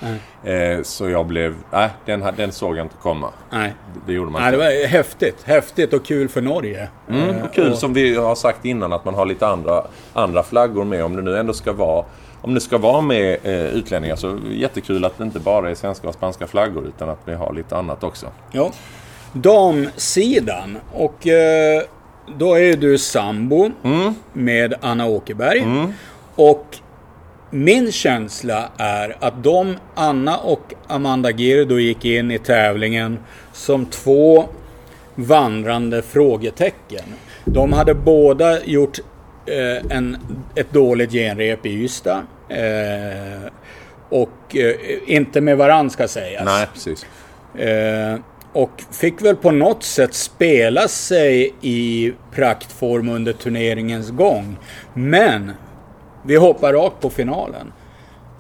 [SPEAKER 3] Eh, så jag blev... Nej, den, här- den såg jag inte komma.
[SPEAKER 2] Nej.
[SPEAKER 3] Det gjorde man
[SPEAKER 2] Nej, det
[SPEAKER 3] inte.
[SPEAKER 2] var häftigt. Häftigt och kul för Norge.
[SPEAKER 3] Mm,
[SPEAKER 2] Eh,
[SPEAKER 3] och kul
[SPEAKER 2] och-
[SPEAKER 3] som vi har sagt innan att man har lite andra, andra flaggor med. Om det nu ändå ska vara om det ska vara med eh, utlänningar så jättekul att det inte bara är svenska och spanska flaggor utan att vi har lite annat också.
[SPEAKER 2] Ja. Damsidan. Och eh, då är du sambo
[SPEAKER 3] Mm.
[SPEAKER 2] med Anna Åkerberg. Och min känsla är att de, Anna och Amanda Girdo gick in i tävlingen som två vandrande frågetecken. De hade båda gjort eh, en, ett dåligt genrep i Ystad. Eh, och eh, inte med varann ska sägas.
[SPEAKER 3] Nej, precis.
[SPEAKER 2] Eh, och fick väl på något sätt spela sig i praktform under turneringens gång. Men vi hoppar rakt på finalen.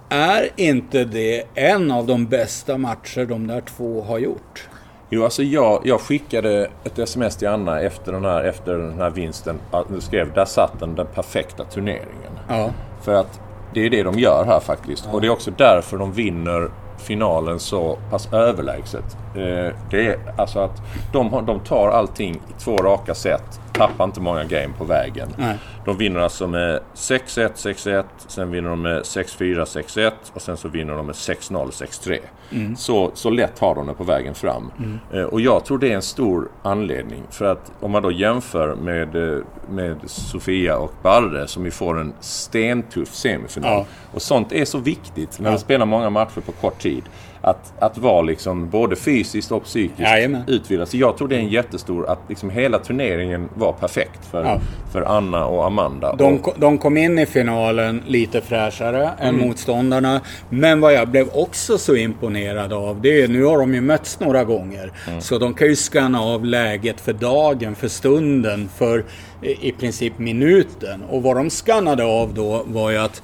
[SPEAKER 2] Är inte det en av de bästa matcher de där två har gjort?
[SPEAKER 3] Jo, alltså jag, jag skickade ett sms till Anna efter den här, efter den här vinsten. Jag skrev där satt den, den perfekta turneringen.
[SPEAKER 2] Ja.
[SPEAKER 3] För att det är det de gör här faktiskt. Och det är också därför de vinner finalen så pass överlägset. Eh, det är alltså att de, de tar allting i två raka set. Tappar inte många game på vägen.
[SPEAKER 2] Nej.
[SPEAKER 3] De vinner alltså med 6-1, 6-1. Sen vinner de med 6-4, 6-1. Och sen så vinner de med 6-0, 6-3. Så, så lätt har de det på vägen fram. Eh, och jag tror det är en stor anledning. För att om man då jämför med, eh, med Sofia och Barre som ju får en stentuff semifinal.
[SPEAKER 2] Ja.
[SPEAKER 3] Och sånt är så viktigt när du spelar många matcher på kort tid. Att, att vara liksom både fysiskt och psykiskt
[SPEAKER 2] Jajamän.
[SPEAKER 3] utvilad. Så jag tror det är en jättestor... Att liksom hela turneringen var perfekt för,
[SPEAKER 2] Ja.
[SPEAKER 3] för Anna och Amanda.
[SPEAKER 2] De,
[SPEAKER 3] och,
[SPEAKER 2] de kom in i finalen lite fräschare än motståndarna. Men vad jag blev också så imponerad av, det är nu har de ju mötts några gånger. Så de kan ju skanna av läget för dagen, för stunden, för i, i princip minuten. Och vad de skannade av då var ju att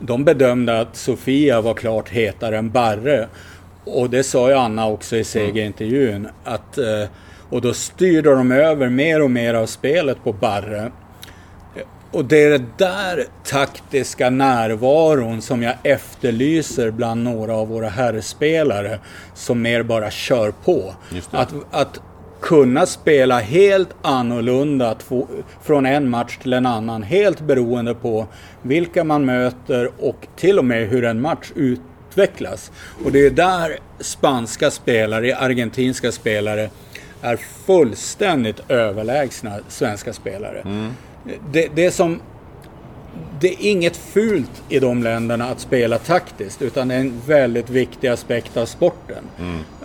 [SPEAKER 2] de bedömde att Sofia var klart hetare än Barre. Och det sa ju Anna också i segerintervjun. Att, eh, och då styrde de över mer och mer av spelet på Barre. Och det är det där taktiska närvaron som jag efterlyser bland några av våra herrspelare som mer bara kör på. Att, att kunna spela helt annorlunda från en match till en annan. Helt beroende på vilka man möter och till och med hur en match utvecklas. Och det är där spanska spelare, argentinska spelare är fullständigt överlägsna svenska spelare. Det, det är som det är inget fult i de länderna att spela taktiskt utan det är en väldigt viktig aspekt av sporten.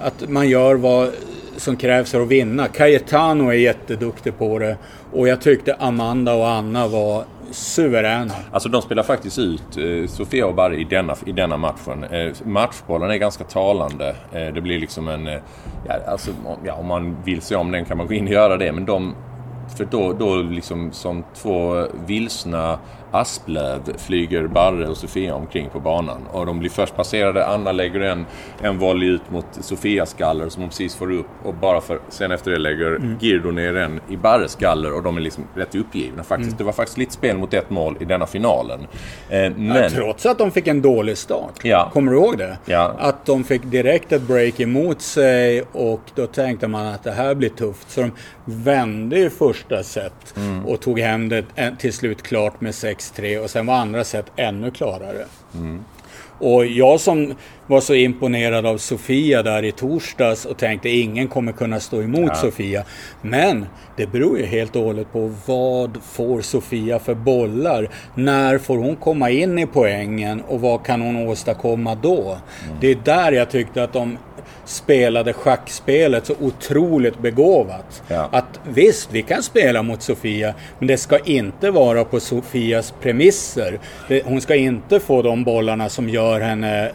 [SPEAKER 2] Att man gör vad som krävs för att vinna. Cayetano är jätteduktig på det och jag tyckte Amanda och Anna var suveräna.
[SPEAKER 3] Alltså de spelar faktiskt ut eh, Sofia och Barry i denna, i denna matchen. Eh, matchbollen är ganska talande. Eh, det blir liksom en... Eh, ja, alltså, om- ja, om man vill se om den kan man gå in och göra det. Men de... För då, då liksom som två vilsna asplöv flyger Barre och Sofia omkring på banan. Och de blir först passerade. Anna lägger en, en volley ut mot Sofias skaller som hon precis får upp. Och bara för, sen efter det lägger Girdo ner en i Barres skaller. Och de är liksom rätt uppgivna faktiskt. Det var faktiskt lite spel mot ett mål i denna finalen. Eh, men...
[SPEAKER 2] Trots att de fick en dålig start.
[SPEAKER 3] Ja.
[SPEAKER 2] Kommer du ihåg det?
[SPEAKER 3] Ja.
[SPEAKER 2] Att de fick direkt ett break emot sig och då tänkte man att det här blir tufft. Så de vände i första set
[SPEAKER 3] Mm.
[SPEAKER 2] och tog hem det till slut klart med 6-3 och sen var andra set ännu klarare.
[SPEAKER 3] Mm.
[SPEAKER 2] Och jag som var så imponerad av Sofia där i torsdags och tänkte ingen kommer kunna stå emot Sofia. Men det beror ju helt och hållet på vad får Sofia för bollar? När får hon komma in i poängen och vad kan hon åstadkomma då? Det är där jag tyckte att de spelade schackspelet så otroligt begåvat.
[SPEAKER 3] Ja.
[SPEAKER 2] Att visst, vi kan spela mot Sofia, men det ska inte vara på Sofias premisser. Det, hon ska inte få de bollarna som gör henne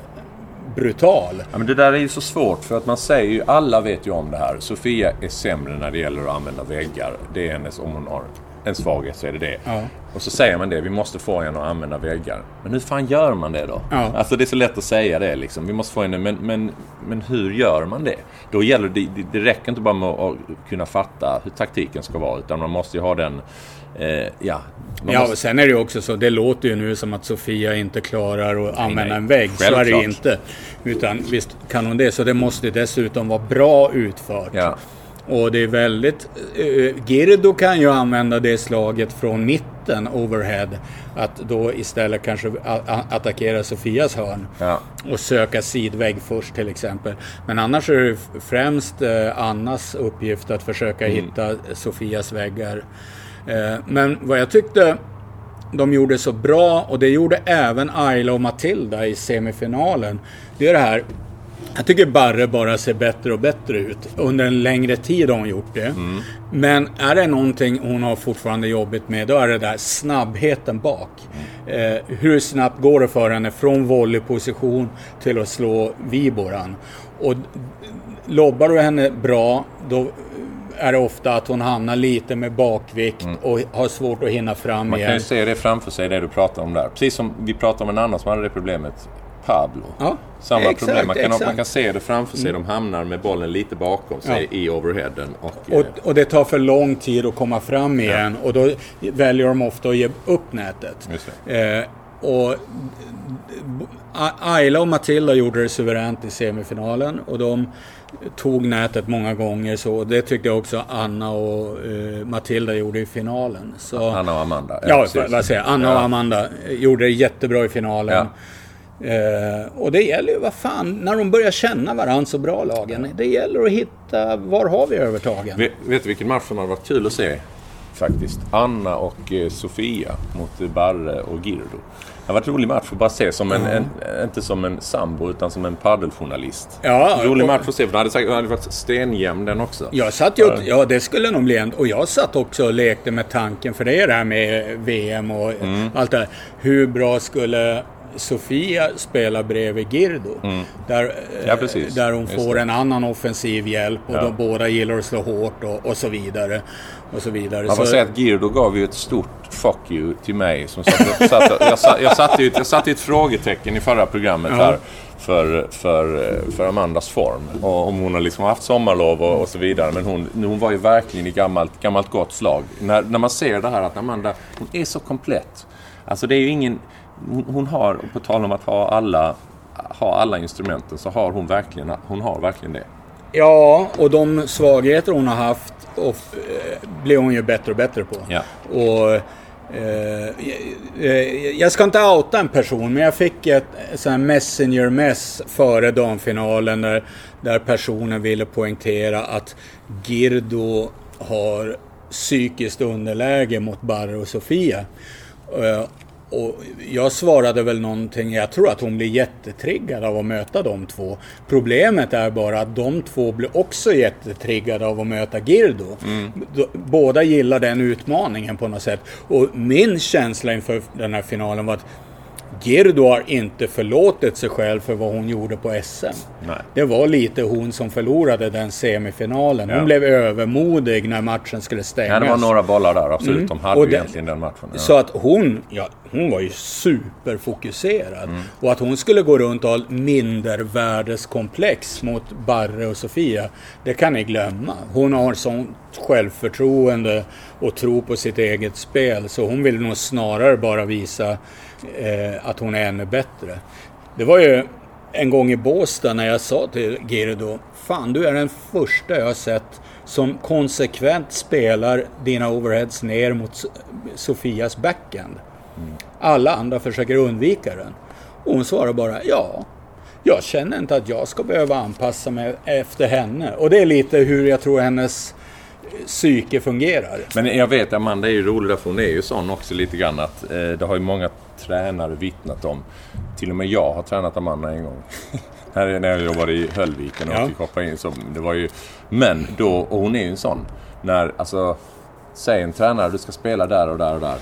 [SPEAKER 2] brutal.
[SPEAKER 3] Ja, men det där är ju så svårt för att man säger ju, alla vet ju om det här. Sofia är sämre när det gäller att använda väggar. Det är hennes, om hon har en svaghet så är det det.
[SPEAKER 2] Ja.
[SPEAKER 3] Och så säger man det, vi måste få henne att använda väggar. Men hur fan gör man det då?
[SPEAKER 2] Ja.
[SPEAKER 3] Alltså det är så lätt att säga det liksom. Vi måste få henne, men, men, men hur gör man det? Då gäller det, det, räcker inte bara med att kunna fatta hur taktiken ska vara. Utan man måste ju ha den, eh, ja.
[SPEAKER 2] Ja,
[SPEAKER 3] måste,
[SPEAKER 2] och sen är det ju också så, det låter ju nu som att Sofia inte klarar att använda
[SPEAKER 3] nej.
[SPEAKER 2] en vägg. Så är det
[SPEAKER 3] Självklart.
[SPEAKER 2] inte. Utan visst kan hon det, så det måste dessutom vara bra utfört.
[SPEAKER 3] ja.
[SPEAKER 2] Och det är väldigt... Uh, Girdo kan ju använda det slaget från mitten, overhead. Att då istället kanske attackera Sofias hörn.
[SPEAKER 3] Ja.
[SPEAKER 2] Och söka sidvägg först till exempel. Men annars är det främst eh, Annas uppgift att försöka
[SPEAKER 3] Mm.
[SPEAKER 2] hitta Sofias väggar. Eh, men vad jag tyckte de gjorde så bra, och det gjorde även Ayla och Matilda i semifinalen. Det är det här jag tycker Barre bara ser bättre och bättre ut. Under en längre tid har hon gjort det. Men är det någonting hon har fortfarande jobbigt med, då är det där snabbheten bak. Eh, hur snabbt går det för henne från volleyposition till att slå Viboran? Och lobbar du henne bra, då är det ofta att hon hamnar lite med bakvikt och har svårt att hinna fram
[SPEAKER 3] Mm. Man kan
[SPEAKER 2] igen.
[SPEAKER 3] ju se det framför sig, det du pratar om där. Precis som vi pratade om en annan som hade det problemet. Pablo.
[SPEAKER 2] Ja,
[SPEAKER 3] Samma
[SPEAKER 2] exakt,
[SPEAKER 3] problem. Man kan,
[SPEAKER 2] exakt.
[SPEAKER 3] man kan se det framför sig. De hamnar med bollen lite bakom sig i overheaden. Och, eh,
[SPEAKER 2] Och, och det tar för lång tid att komma fram igen och då väljer de ofta att ge upp nätet. Eh, och Ayla och Matilda gjorde det suveränt i semifinalen och de tog nätet många gånger så. Det tyckte jag också Anna och eh, Matilda gjorde i finalen. Så,
[SPEAKER 3] Anna och Amanda.
[SPEAKER 2] Ja,
[SPEAKER 3] precis.
[SPEAKER 2] vad säger? Anna och
[SPEAKER 3] Ja.
[SPEAKER 2] Amanda gjorde det jättebra i finalen. Eh, och det gäller ju, vad fan, när de börjar känna varandra så bra lagen. Det gäller att hitta, var har vi övertagen?
[SPEAKER 3] Vet, vet du vilken match som hade varit kul att se? Faktiskt. Anna och eh, Sofia mot Barre och Girdo. Det har varit en rolig match att bara se som en, en, inte som en sambo utan som en paddeljournalist.
[SPEAKER 2] Ja,
[SPEAKER 3] rolig match att se för det hade, säkert, det hade varit stenjämn den också.
[SPEAKER 2] Jag satt ju, ja det skulle nog bli en, och jag satt också och lekte med tanken, för det är det här med VM och
[SPEAKER 3] Mm.
[SPEAKER 2] allt det här. Hur bra skulle Sofia spela bredvid Girdo? Där,
[SPEAKER 3] Mm. Ja, precis.
[SPEAKER 2] där hon
[SPEAKER 3] Just
[SPEAKER 2] får
[SPEAKER 3] det.
[SPEAKER 2] en annan offensiv hjälp och
[SPEAKER 3] Ja.
[SPEAKER 2] de båda gillar att slå hårt och, och så vidare. Och så vidare.
[SPEAKER 3] Man får
[SPEAKER 2] Så-
[SPEAKER 3] säga att Girdo gav ju ett stort fuck you till mig. Som satt, satt, jag, satt, jag, satte ju ett, jag satte ju ett frågetecken i förra programmet
[SPEAKER 2] Ja.
[SPEAKER 3] här för, för, för Amandas form. Och om hon har liksom haft sommarlov och, och så vidare. Men hon, hon var ju verkligen i gammalt, gammalt gott slag. När, när man ser det här att Amanda, hon är så komplett. Alltså det är ju ingen... Hon, hon har, på tal om att ha alla, ha alla instrumenten, så har hon verkligen, hon har verkligen det.
[SPEAKER 2] Ja, och de svagheter hon har haft och, eh, blir hon ju bättre och bättre på.
[SPEAKER 3] Ja.
[SPEAKER 2] Och, eh, eh, jag ska inte outa en person, men jag fick ett sån messenger-mess före damfinalen där, där personen ville poängtera att Girdo har psykiskt underläge mot Barre och Sofia. Och jag svarade väl någonting, jag tror att hon blir jättetriggad av att möta de två. Problemet är bara att de två blir också jättetriggade av att möta Girdo. D- Båda gillar den utmaningen på något sätt. Och min känsla inför den här finalen var att Girdo har inte förlåtit sig själv för vad hon gjorde på SM.
[SPEAKER 3] Nej.
[SPEAKER 2] Det var lite hon som förlorade den semifinalen. Hon
[SPEAKER 3] Ja.
[SPEAKER 2] blev övermodig när matchen skulle stängas.
[SPEAKER 3] Ja, det var några bollar där, absolut. De hade
[SPEAKER 2] Mm. Och
[SPEAKER 3] ju
[SPEAKER 2] det-
[SPEAKER 3] egentligen den matchen. Ja.
[SPEAKER 2] Så att hon, ja, hon var ju superfokuserad.
[SPEAKER 3] Mm.
[SPEAKER 2] Och att hon skulle gå runt och ha mindervärdeskomplex mot Barre och Sofia, det kan ni glömma. Hon har sånt självförtroende och tro på sitt eget spel, så hon vill nog snarare bara visa Eh, att hon är ännu bättre. Det var ju en gång i Båstad när jag sa till Girdo, fan du är den första jag har sett som konsekvent spelar dina overheads ner mot Sofias backhand. Alla andra försöker undvika den. Och hon svarar bara ja. Jag känner inte att jag ska behöva anpassa mig efter henne. Och det är lite hur jag tror hennes eh, psyke fungerar.
[SPEAKER 3] Men jag vet, Amanda är ju rolig därför hon är ju sån också lite grann att eh, det har ju många tränare vittnat om. Till och med jag har tränat Amanda en gång. Här är när jag jobbade i Höllviken och
[SPEAKER 2] Ja.
[SPEAKER 3] fick hoppa in. Så det var ju, men då, och hon är ju en sån. När, alltså, säg en tränare, du ska spela där och där och där.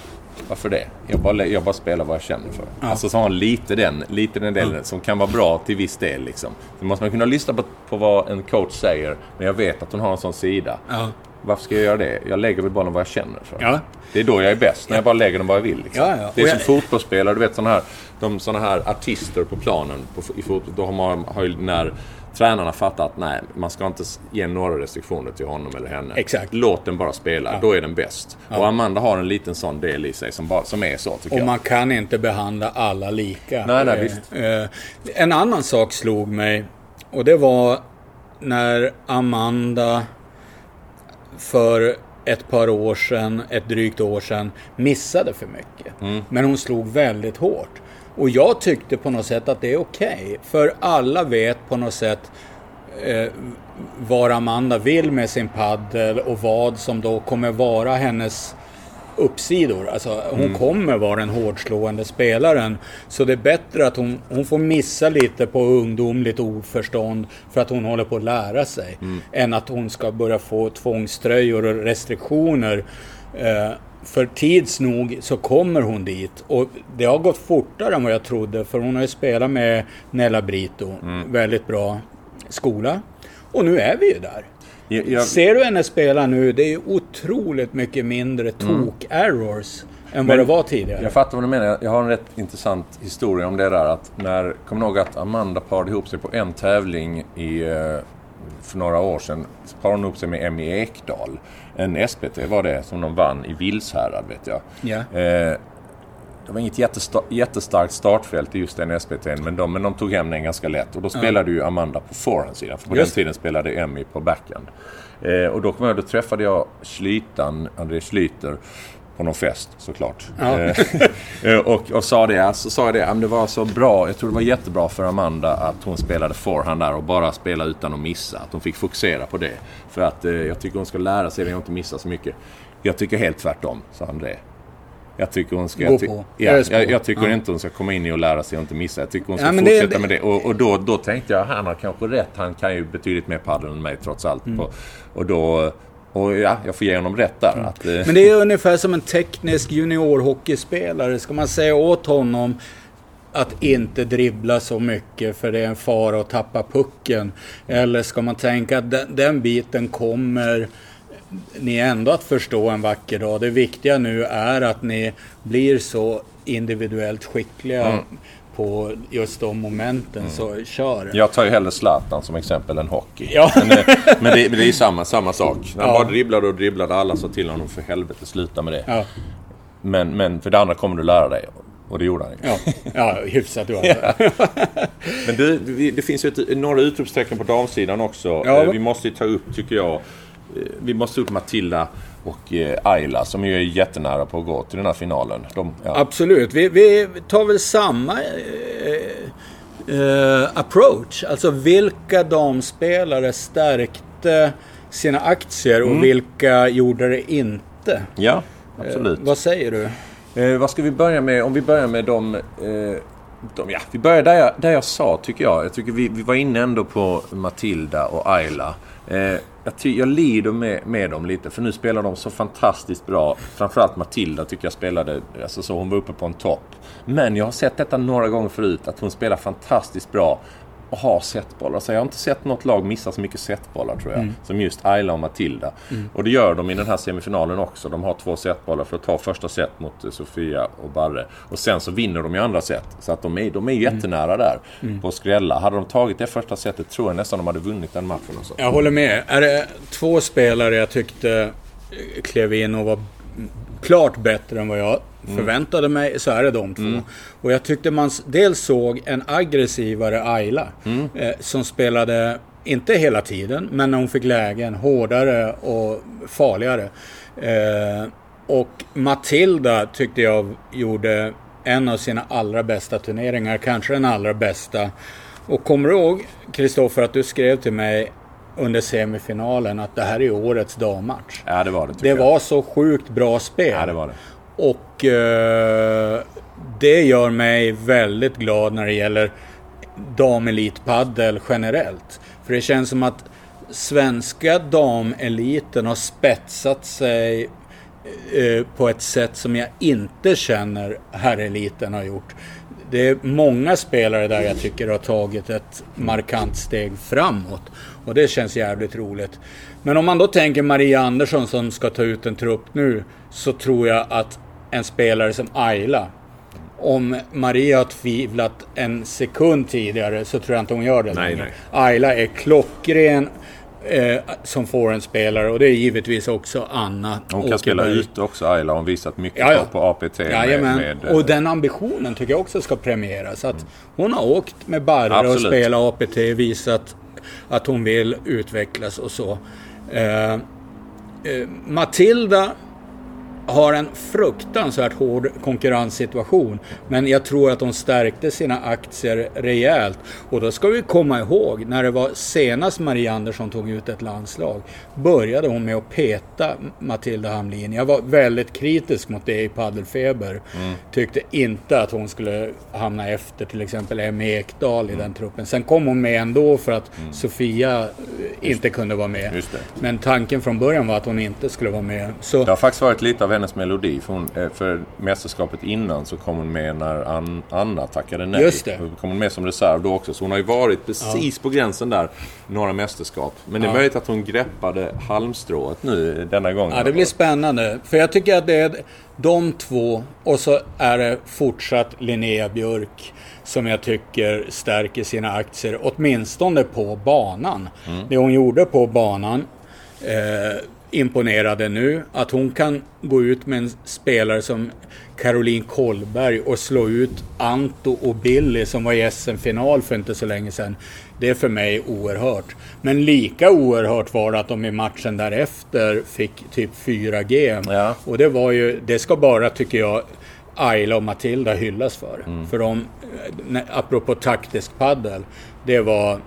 [SPEAKER 3] Varför det? Jag bara, jag bara spelar vad jag känner för. Alltså så har hon lite den, lite den delen som kan vara bra till viss del. Liksom. Då måste man kunna lyssna på, på vad en coach säger. Men jag vet att hon har en sån sida.
[SPEAKER 2] Ja.
[SPEAKER 3] Varför ska jag göra det? Jag lägger väl bollen vad jag känner för.
[SPEAKER 2] Ja.
[SPEAKER 3] Det är då jag är bäst, när jag bara lägger den vad jag vill. Liksom.
[SPEAKER 2] Ja, ja.
[SPEAKER 3] Det är som
[SPEAKER 2] jag-
[SPEAKER 3] fotbollsspelare, du vet sådana här, de, såna här artister på planen på, i fotboll. Då har man har ju när tränarna fattat att nej, man ska inte ge några restriktioner till honom eller henne.
[SPEAKER 2] Exakt.
[SPEAKER 3] Låt den bara spela, då är den bäst. Och Amanda har en liten sån del i sig som, bara, som är så tycker
[SPEAKER 2] Och
[SPEAKER 3] jag.
[SPEAKER 2] man kan inte behandla alla lika.
[SPEAKER 3] Nej, nej,
[SPEAKER 2] Eh,
[SPEAKER 3] visst.
[SPEAKER 2] eh, en annan sak slog mig. Och det var när Amanda för ett par år sedan, ett drygt år sedan, missade för mycket.
[SPEAKER 3] Mm.
[SPEAKER 2] Men hon slog väldigt hårt. Och jag tyckte på något sätt att det är okej. För alla vet på något sätt eh, vad Amanda vill med sin paddel och vad som då kommer vara hennes uppsidor. Alltså hon
[SPEAKER 3] Mm.
[SPEAKER 2] kommer vara den hårdslående spelaren. Så det är bättre att hon, hon får missa lite på ungdomligt oförstånd för att hon håller på att lära sig.
[SPEAKER 3] Mm.
[SPEAKER 2] Än att hon ska börja få tvångströjor och restriktioner. Eh, för tids nog så kommer hon dit. Och det har gått fortare än vad jag trodde. För hon har ju spelat med Nella Brito.
[SPEAKER 3] Mm.
[SPEAKER 2] Väldigt bra skola. Och nu är vi ju där.
[SPEAKER 3] Jag, jag,
[SPEAKER 2] Ser du henne spela nu, det är ju otroligt mycket mindre tok-errors än vad det var tidigare.
[SPEAKER 3] Jag fattar vad du menar. Jag har en rätt intressant historia om det där. Att när, du ihåg att Amanda parade ihop sig på en tävling i, eh, för några år sedan. Parade hon ihop sig med Emmy Ekdahl. En SPT var det som de vann i Vilshärad vet jag.
[SPEAKER 2] Ja.
[SPEAKER 3] Eh, det var inget jättesta- jättestarkt startfält i just den SPT'n men de, men de tog hem den ganska lätt. Och då spelade ju Amanda på forehandsidan. För på
[SPEAKER 2] Just
[SPEAKER 3] den tiden spelade Emmy på backhand. Eh, och då, kom jag, då träffade jag Schlytan, André Schlyter på någon fest såklart.
[SPEAKER 2] Ja.
[SPEAKER 3] Eh, eh, och, och sa det, så sa jag det, "Ja, men det var så bra, jag tror det var jättebra för Amanda att hon spelade forehand där och bara spela utan att missa. Att hon fick fokusera på det. För att eh, jag tycker hon ska lära sig det och inte missa så mycket. Jag tycker helt tvärtom, sa André. Jag tycker hon ska...
[SPEAKER 2] Gå på.
[SPEAKER 3] Ja, jag, jag tycker
[SPEAKER 2] Ja.
[SPEAKER 3] inte hon ska komma in i och lära sig och inte missa. Jag tycker hon ska
[SPEAKER 2] Ja,
[SPEAKER 3] fortsätta
[SPEAKER 2] det-
[SPEAKER 3] med det. Och, och då, då tänkte jag, han har kanske rätt. Han kan ju betydligt mer padel än mig trots allt.
[SPEAKER 2] Mm.
[SPEAKER 3] På, och då... Och ja, jag får ge honom rätt där. Att, eh,
[SPEAKER 2] Men det är ungefär som en teknisk juniorhockeyspelare. Ska man säga åt honom att inte dribbla så mycket för det är en fara att tappa pucken? Eller ska man tänka att den, den biten kommer ni ändå att förstå en vacker dag. Det viktiga nu är att ni blir så individuellt skickliga på just de momenten. Så kör.
[SPEAKER 3] Jag tar ju hellre Zlatan som exempel än hockey.
[SPEAKER 2] Ja.
[SPEAKER 3] Men, men det, men det är samma, samma sak. När han
[SPEAKER 2] Ja.
[SPEAKER 3] bara dribblade och dribblade alla sa till honom för helvete sluta med det.
[SPEAKER 2] Ja,
[SPEAKER 3] Men, men för det andra kommer du lära dig. Och det gjorde han ju.
[SPEAKER 2] ja, ja hyfsat du alltså.
[SPEAKER 3] Men du, det finns ju ett, några utropstecken på damsidan också.
[SPEAKER 2] Ja.
[SPEAKER 3] Eh, Vi måste ju ta upp, tycker jag, vi måste upp Matilda och eh, Ayla som ju är jättenära på att gå till den här finalen. De, ja.
[SPEAKER 2] Absolut. Vi, vi tar väl samma eh, eh, approach. Alltså vilka damspelare stärkte sina aktier och vilka gjorde det inte?
[SPEAKER 3] ja, absolut.
[SPEAKER 2] Eh, vad säger du?
[SPEAKER 3] Eh, vad ska vi börja med? Om vi börjar med de... Eh, de ja, vi börjar där jag, där jag sa, tycker jag. Jag tycker vi, vi var inne ändå på Matilda och Ayla. Eh, jag, ty, jag lider med, med dem lite, för nu spelar de så fantastiskt bra. Framförallt Matilda tycker jag spelade, alltså så hon var uppe på en topp. Men jag har sett detta några gånger förut, att hon spelar fantastiskt bra och har setbollar. Alltså jag har inte sett något lag missa så mycket setbollar tror jag. Som just Ayla och Matilda. Och det gör de i den här semifinalen också. De har två setbollar för att ta första set mot eh, Sofia och Barre. Och sen så vinner de i andra set. Så att de är, de är jättenära där på att skrälla. Hade de tagit det första setet tror jag nästan de hade vunnit den matchen. Alltså.
[SPEAKER 2] Jag håller med. Är det två spelare jag tyckte eh, klev in och var klart bättre än vad jag förväntade mig så är det de två. Och jag tyckte man dels såg en aggressivare Ayla eh, som spelade, inte hela tiden, men när hon fick lägen, hårdare och farligare. Eh, och Matilda tyckte jag gjorde en av sina allra bästa turneringar, kanske den allra bästa. Och kommer du ihåg, Kristoffer, att du skrev till mig under semifinalen att det här är årets dammatch.
[SPEAKER 3] Ja, det var det
[SPEAKER 2] Det
[SPEAKER 3] jag.
[SPEAKER 2] var så sjukt bra spel.
[SPEAKER 3] Ja, det var det.
[SPEAKER 2] Och eh, det gör mig väldigt glad när det gäller damelitpaddel generellt. För det känns som att svenska dameliten har spetsat sig eh, på ett sätt som jag inte känner herreliten har gjort. Det är många spelare där jag tycker har tagit ett markant steg framåt. Och det känns jävligt roligt. Men om man då tänker Maria Andersson som ska ta ut en trupp nu. Så tror jag att en spelare som Ayla. Om Maria har tvivlat en sekund tidigare så tror jag inte hon gör det
[SPEAKER 3] Nej,
[SPEAKER 2] längre. Ayla är klockren eh, som får en spelare och det är givetvis också Anna
[SPEAKER 3] Hon kan spela ute också, Ayla. Hon visat mycket
[SPEAKER 2] Ja, ja.
[SPEAKER 3] på, APT med,
[SPEAKER 2] Jajamän.
[SPEAKER 3] med eh,
[SPEAKER 2] och den ambitionen tycker jag också ska premieras. Att hon har åkt med Barre och
[SPEAKER 3] Absolut.
[SPEAKER 2] spelat APT, visat att hon vill utvecklas och så. Eh, eh, Matilda har en fruktansvärt hård konkurrenssituation. Men jag tror att de stärkte sina aktier rejält. Och då ska vi komma ihåg, när det var senast Maria Andersson tog ut ett landslag, började hon med att peta Matilda Hamlin. Jag var väldigt kritisk mot det i Paddelfeber. Tyckte inte att hon skulle hamna efter till exempel Emmy Ekdahl i den truppen. Sen kom hon med ändå för att Sofia eh, inte kunde vara med.
[SPEAKER 3] Just.
[SPEAKER 2] Men tanken från början var att hon inte skulle vara med. Så,
[SPEAKER 3] Det har faktiskt varit lite av hennes melodi. För, hon, eh, för mästerskapet innan så kom hon med när An, Anna tackade nej.
[SPEAKER 2] Just det.
[SPEAKER 3] Kom hon med som reserv då också. Så hon har ju varit precis på gränsen där. Några mästerskap. Men det är
[SPEAKER 2] Ja.
[SPEAKER 3] möjligt att hon greppade halmstrået nu denna gången.
[SPEAKER 2] Ja, det blir spännande. För jag tycker att det är de två och så är det fortsatt Linnea Björk som jag tycker stärker sina aktier, åtminstone på banan. Det hon gjorde på banan eh, imponerade nu. Att hon kan gå ut med en spelare som Caroline Kollberg och slå ut Anto och Billy som var i SM-final för inte så länge sedan. Det är för mig oerhört. Men lika oerhört var det att de i matchen därefter fick typ 4 G.
[SPEAKER 3] Ja.
[SPEAKER 2] Och det var ju, det ska bara tycker jag Ayla och Matilda hyllas för.
[SPEAKER 3] Mm.
[SPEAKER 2] För de, eh, apropå taktisk paddel, det var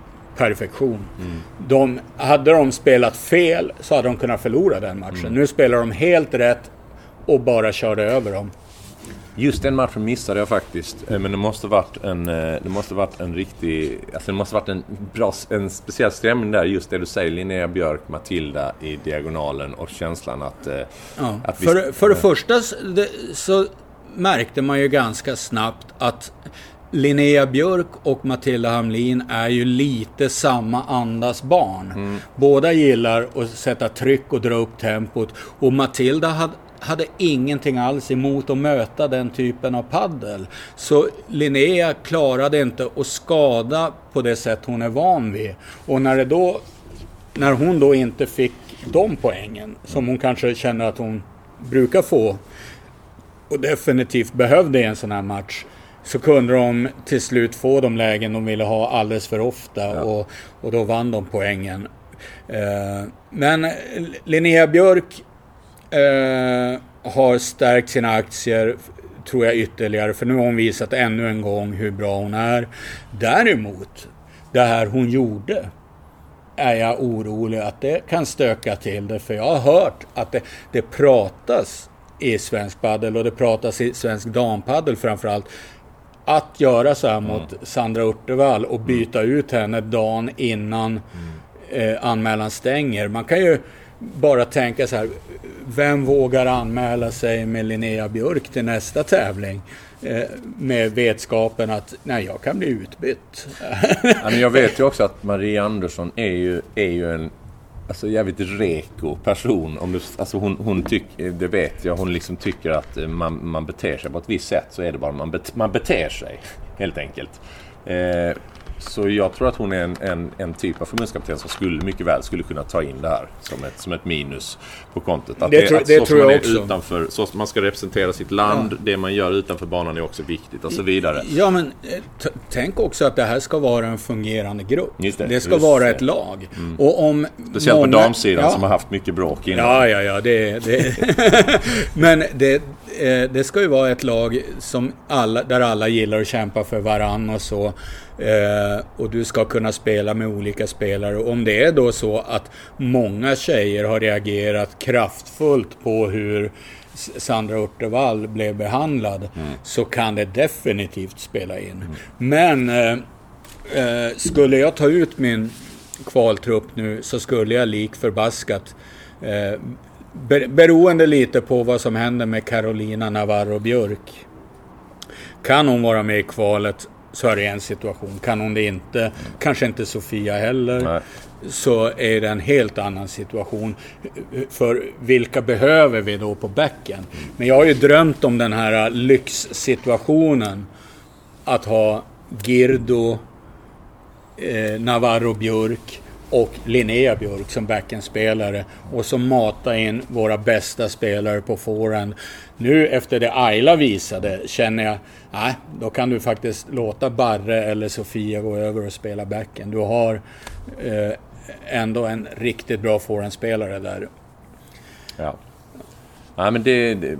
[SPEAKER 2] perfektion.
[SPEAKER 3] Mm.
[SPEAKER 2] De, hade de spelat fel så hade de kunnat förlora den matchen.
[SPEAKER 3] Mm.
[SPEAKER 2] Nu spelar de helt rätt och bara körde över dem.
[SPEAKER 3] Just den matchen missade jag faktiskt. Eh, Men det måste varit en, eh, det måste varit en riktig... Alltså det måste varit en, bra, en speciell stämning där. Just det du säger. Linnea Björk, Matilda i diagonalen och känslan att... eh,
[SPEAKER 2] Ja.
[SPEAKER 3] att vi-
[SPEAKER 2] För, för det första så märkte man ju ganska snabbt att Linnea Björk och Matilda Hamlin är ju lite samma andas barn.
[SPEAKER 3] Mm.
[SPEAKER 2] Båda gillar att sätta tryck och dra upp tempot. Och Matilda hade, hade ingenting alls emot att möta den typen av paddel. Så Linnea klarade inte att skada på det sätt hon är van vid. Och när det då när hon då inte fick de poängen som hon kanske känner att hon brukar få och definitivt behövde i en sån här match så kunde de till slut få de lägen de ville ha alldeles för ofta och, och då vann de poängen. Eh, men Linnea Björk eh, har stärkt sina aktier tror jag ytterligare för nu har hon visat ännu en gång hur bra hon är. Däremot, det här hon gjorde är jag orolig att det kan stöka till det. För jag har hört att det, det pratas i svensk paddel och det pratas i svensk dampaddel framförallt. Att göra så här mot Sandra Urtervall och byta ut henne dagen innan eh, anmälan stänger. Man kan ju bara tänka så här. Vem vågar anmäla sig med Linnea Björk till nästa tävling? Eh, med vetskapen att nej, jag kan bli utbytt.
[SPEAKER 3] Ja, men jag vet ju också att Marie Andersson är ju, är ju en alltså, jävligt reko person. Om du, alltså, hon, hon tycker, det vet jag, hon liksom tycker att eh, man, man beter sig på ett visst sätt. Så är det bara, man, bet, man beter sig helt enkelt. Eh, så jag tror att hon är en, en, en typ av förbundskapten som skulle mycket väl skulle kunna ta in det här som ett, som ett minus på kontot. Att
[SPEAKER 2] Det tror-
[SPEAKER 3] att
[SPEAKER 2] det
[SPEAKER 3] så
[SPEAKER 2] tror jag också.
[SPEAKER 3] Utanför, så man ska representera sitt land, det man gör utanför banan är också viktigt och så vidare.
[SPEAKER 2] Ja, men eh, tänk också att det här ska vara en fungerande grupp.
[SPEAKER 3] Just det,
[SPEAKER 2] ska
[SPEAKER 3] just
[SPEAKER 2] vara
[SPEAKER 3] det. Mm.
[SPEAKER 2] ett lag. Och om
[SPEAKER 3] Speciellt på
[SPEAKER 2] många-
[SPEAKER 3] damsidan
[SPEAKER 2] ja.
[SPEAKER 3] som har haft mycket bråk innan.
[SPEAKER 2] Ja, ja, ja. Det, det. Men det, eh, det ska ju vara ett lag som alla, där alla gillar att kämpa för varann och så. Eh, och du ska kunna spela med olika spelare. Och om det är då så att många tjejer har reagerat kraftfullt på hur Sandra Urtervall blev behandlad så kan det definitivt spela in. Men eh, eh, skulle jag ta ut min kvaltrupp nu så skulle jag lik förbaskat eh, beroende lite på vad som händer med Carolina Navarro Björk. Kan hon vara med i kvalet så är det en situation. Kan hon det inte, kanske inte Sofia heller,
[SPEAKER 3] Nej.
[SPEAKER 2] så är det en helt annan situation. För vilka behöver vi då på backen? Men jag har ju drömt om den här lyxsituationen. Att ha Girdo, eh, Navarro Björk och Linnea Björk som backenspelare och så mata in våra bästa spelare på forehand. Nu efter det Ayla visade känner jag, nej, då kan du faktiskt låta Barre eller Sofia gå över och spela backen. Du har eh, ändå en riktigt bra forehandspelare där.
[SPEAKER 3] Ja. ja, men det... det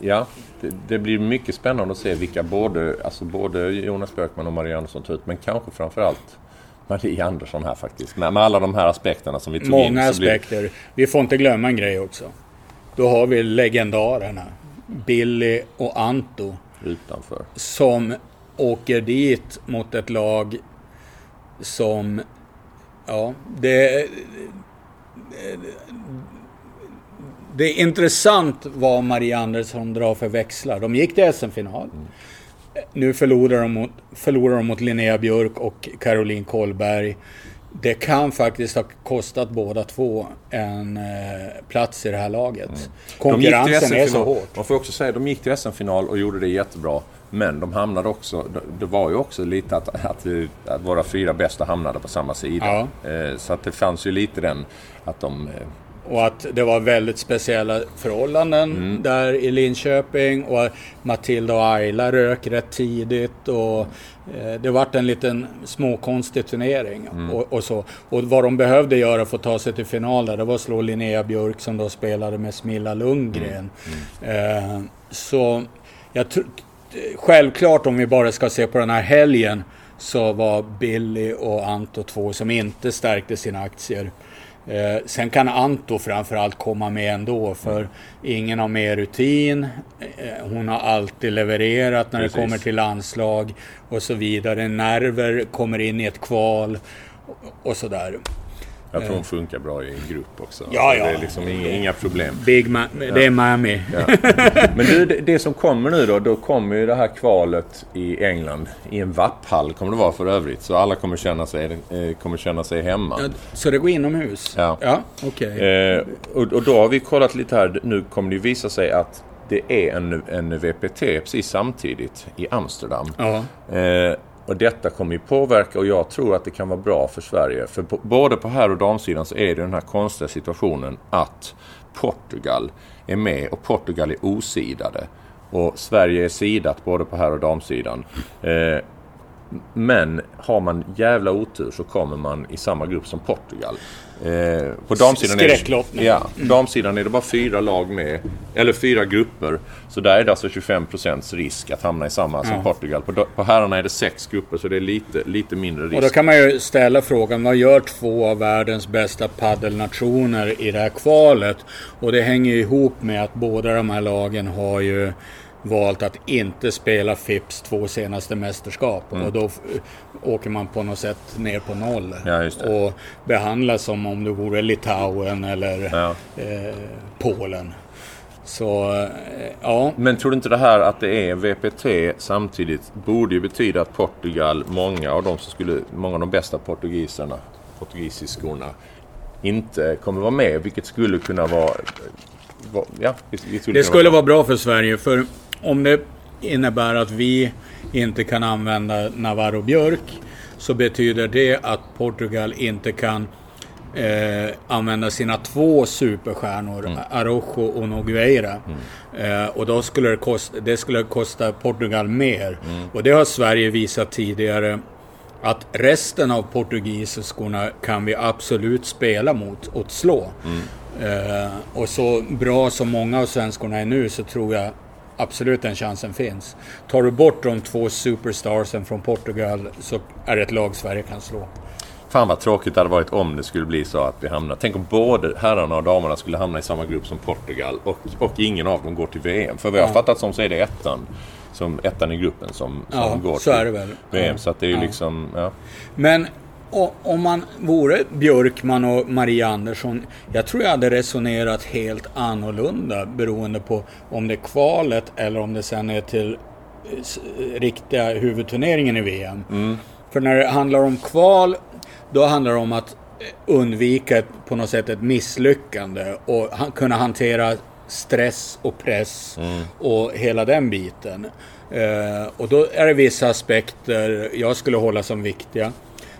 [SPEAKER 3] ja, det, det blir mycket spännande att se vilka både, alltså både Jonas Björkman och Maria Andersson tar ut, men kanske framförallt Maria Andersson här faktiskt. Med, med alla de här aspekterna som vi tog in.
[SPEAKER 2] Många
[SPEAKER 3] så blir-
[SPEAKER 2] aspekter. Vi får inte glömma en grej också. Då har vi legendarerna. Billy och Anto.
[SPEAKER 3] Utanför.
[SPEAKER 2] som åker dit mot ett lag som... Ja, det... Det är intressant vad Maria Andersson drar för växlar. De gick till SM-final. Nu förlorar de, mot, förlorar de mot Linnea Björk och Caroline Kollberg. Det kan faktiskt ha kostat båda två en eh, plats i det här laget.
[SPEAKER 3] Till
[SPEAKER 2] Konkurrensen är så hård.
[SPEAKER 3] Man får också säga, de gick till SM-final och gjorde det jättebra. Men de hamnade också, det- var ju också lite att, att, att våra fyra bästa hamnade på samma sida. Eh, Så att det fanns ju lite den att de...
[SPEAKER 2] Och att det var väldigt speciella förhållanden
[SPEAKER 3] Mm.
[SPEAKER 2] där i Linköping. Och Matilda och Ayla rök rätt tidigt. Och eh, det vart en liten småkonstig turnering.
[SPEAKER 3] Mm.
[SPEAKER 2] Och, och, så. och vad de behövde göra för att ta sig till final där, det var att slå Linnea Björk som då spelade med Smilla Lundgren.
[SPEAKER 3] Mm.
[SPEAKER 2] Eh, så jag tror... Självklart om vi bara ska se på den här helgen så var Billy och Anto två som inte stärkte sina aktier. Eh, sen kan Anto framförallt komma med ändå för ingen har mer rutin. Eh, hon har alltid levererat när
[SPEAKER 3] Precis.
[SPEAKER 2] det kommer till landslag och så vidare. Nerver kommer in i ett kval och, och sådär.
[SPEAKER 3] Jag tror hon funkar bra i en grupp också.
[SPEAKER 2] Ja,
[SPEAKER 3] Så
[SPEAKER 2] ja.
[SPEAKER 3] Det är liksom inga, inga problem.
[SPEAKER 2] Big Ma- Det är Miami.
[SPEAKER 3] Ja. Men du, det, det som kommer nu då, då kommer ju det här kvalet i England i en vapphall kommer det vara för övrigt. Så alla kommer känna sig, eh, kommer känna sig hemma.
[SPEAKER 2] Ja, Så det går inomhus?
[SPEAKER 3] Ja.
[SPEAKER 2] Ja, okej.
[SPEAKER 3] Eh, och, och då har vi kollat lite här. Nu kommer det visa sig att det är en, en VPT precis samtidigt i Amsterdam.
[SPEAKER 2] Ja.
[SPEAKER 3] Eh, och detta kommer ju påverka och jag tror att det kan vara bra för Sverige. För på, både på här och damsidan så är det den här konstiga situationen att Portugal är med och Portugal är osidade. Och Sverige är sidat både på här och damsidan. Eh, men har man jävla otur så kommer man i samma grupp som Portugal. Eh, på damsidan är, det, ja, på damsidan är det bara fyra lag med, eller fyra grupper. Så där är det alltså 25% risk att hamna i samma som
[SPEAKER 2] Ja.
[SPEAKER 3] Portugal. På, på herrarna är det sex grupper så det är lite, lite mindre risk.
[SPEAKER 2] Och då kan man ju ställa frågan, vad gör två av världens bästa paddelnationer i det här kvalet? Och det hänger ihop med att båda de här lagen har ju valt att inte spela FIPs två senaste mästerskap. Och då åker man på något sätt ner på noll.
[SPEAKER 3] Mm. Ja, just det.
[SPEAKER 2] Och behandlas som om det vore Litauen eller
[SPEAKER 3] Ja.
[SPEAKER 2] eh, Polen. Så, eh, ja.
[SPEAKER 3] Men tror du inte det här att det är VPT samtidigt borde ju betyda att Portugal, många av de som skulle, många av de bästa portugiserna, portugisiskorna, inte kommer vara med. Vilket skulle kunna vara... vara ja, skulle
[SPEAKER 2] Det skulle vara bra för Sverige för om det innebär att vi inte kan använda Navarro Björk så betyder det att Portugal inte kan eh, använda sina två superstjärnor, Araujo och Nogueira. Eh, och då skulle det, kosta, det skulle kosta Portugal mer. Och det har Sverige visat tidigare att resten av portugisiskorna kan vi absolut spela mot och slå. Eh, och så bra som många av svenskorna är nu så tror jag absolut den chansen finns. Tar du bort de två superstarsen från Portugal så är det ett lag Sverige kan slå.
[SPEAKER 3] Fan vad tråkigt det hade varit om det skulle bli så att vi hamnar... Tänk om både herrarna och damerna skulle hamna i samma grupp som Portugal och, och ingen av dem går till VM. För vad jag har
[SPEAKER 2] Ja.
[SPEAKER 3] fattat som så är det ettan. Som ettan i gruppen som, som
[SPEAKER 2] Ja,
[SPEAKER 3] går
[SPEAKER 2] så
[SPEAKER 3] till
[SPEAKER 2] är det väl.
[SPEAKER 3] VM.
[SPEAKER 2] Ja.
[SPEAKER 3] Så att det är ju liksom...
[SPEAKER 2] Men o- om man vore Björkman och Maria Andersson, jag tror jag hade resonerat helt annorlunda beroende på om det är kvalet eller om det sen är till s- riktiga huvudturneringen i VM. För när det handlar om kval, då handlar det om att eh, undvika på något sätt ett misslyckande och kunna hantera stress och press och hela den biten. Eh, och då är det vissa aspekter jag skulle hålla som viktiga.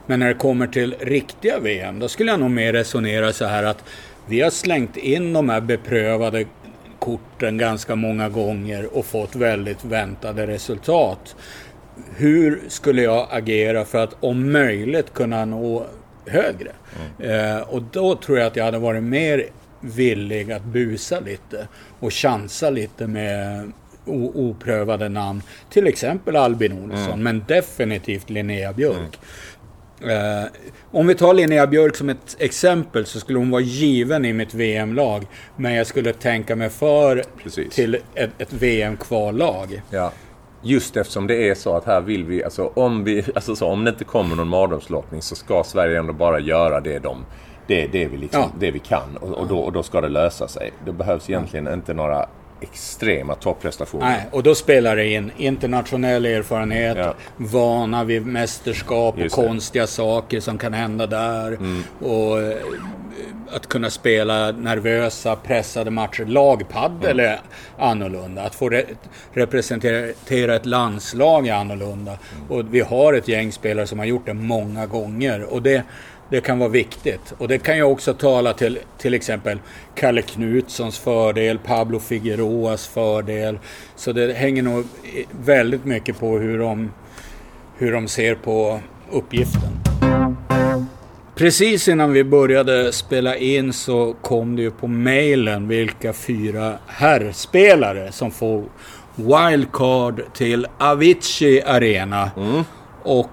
[SPEAKER 2] Men när det kommer till riktiga VM, då skulle jag nog mer resonera så här att vi har slängt in de här beprövade korten ganska många gånger och fått väldigt väntade resultat. Hur skulle jag agera för att om möjligt kunna nå högre? Eh, och då tror jag att jag hade varit mer villig att busa lite och chansa lite med oprövade namn. Till exempel Albin Olsson, men definitivt Linnea Björk. Eh, om vi tar Linnea Björk som ett exempel så skulle hon vara given i mitt VM-lag. Men jag skulle tänka mig för
[SPEAKER 3] Precis.
[SPEAKER 2] till ett, ett VM-kvallag.
[SPEAKER 3] Ja. Just eftersom det är så att här vill vi, alltså om, vi, alltså så, om det inte kommer någon mardrömslottning så ska Sverige ändå bara göra det de det, det, vi, liksom,
[SPEAKER 2] Ja.
[SPEAKER 3] det vi kan och, och, då, och då ska det lösa sig. Det behövs egentligen inte några extrema topprestationer.
[SPEAKER 2] Nej, och då spelar det in internationell erfarenhet,
[SPEAKER 3] Ja.
[SPEAKER 2] vana vid mästerskap och
[SPEAKER 3] det. Mm.
[SPEAKER 2] konstiga saker som kan hända där. Och eh, att kunna spela nervösa, pressade matcher. Lagpaddel
[SPEAKER 3] Mm.
[SPEAKER 2] är annorlunda. Att få re representera ett landslag är annorlunda.
[SPEAKER 3] Mm.
[SPEAKER 2] Och vi har ett gäng spelare som har gjort det många gånger. Och det, det kan vara viktigt. Och det kan ju också tala till till exempel Kalle Knutssons fördel, Pablo Figueroas fördel. Så det hänger nog väldigt mycket på hur de, hur de ser på uppgiften. Precis innan vi började spela in så kom det ju på mailen vilka fyra herrspelare som får wildcard till Avicii Arena. Och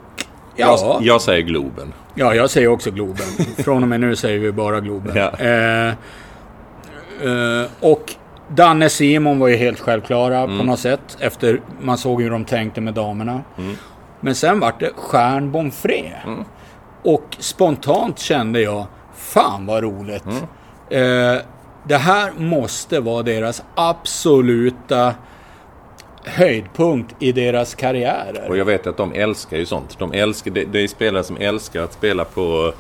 [SPEAKER 2] ja,
[SPEAKER 3] Jag, jag säger Globen.
[SPEAKER 2] Ja, jag säger också Globen. Från och med nu säger vi bara Globen.
[SPEAKER 3] Ja.
[SPEAKER 2] Eh, eh, och Danne Simon var ju helt självklara
[SPEAKER 3] Mm.
[SPEAKER 2] på något sätt. Efter man såg hur de tänkte med damerna. Men sen vart det Stjärn Bonfré.
[SPEAKER 3] Mm.
[SPEAKER 2] Och spontant kände jag, fan vad roligt.
[SPEAKER 3] Mm.
[SPEAKER 2] Eh, det här måste vara deras absoluta höjdpunkt i deras karriärer.
[SPEAKER 3] Och jag vet att de älskar ju sånt. De älskar, det, det är spelare som älskar att spela på,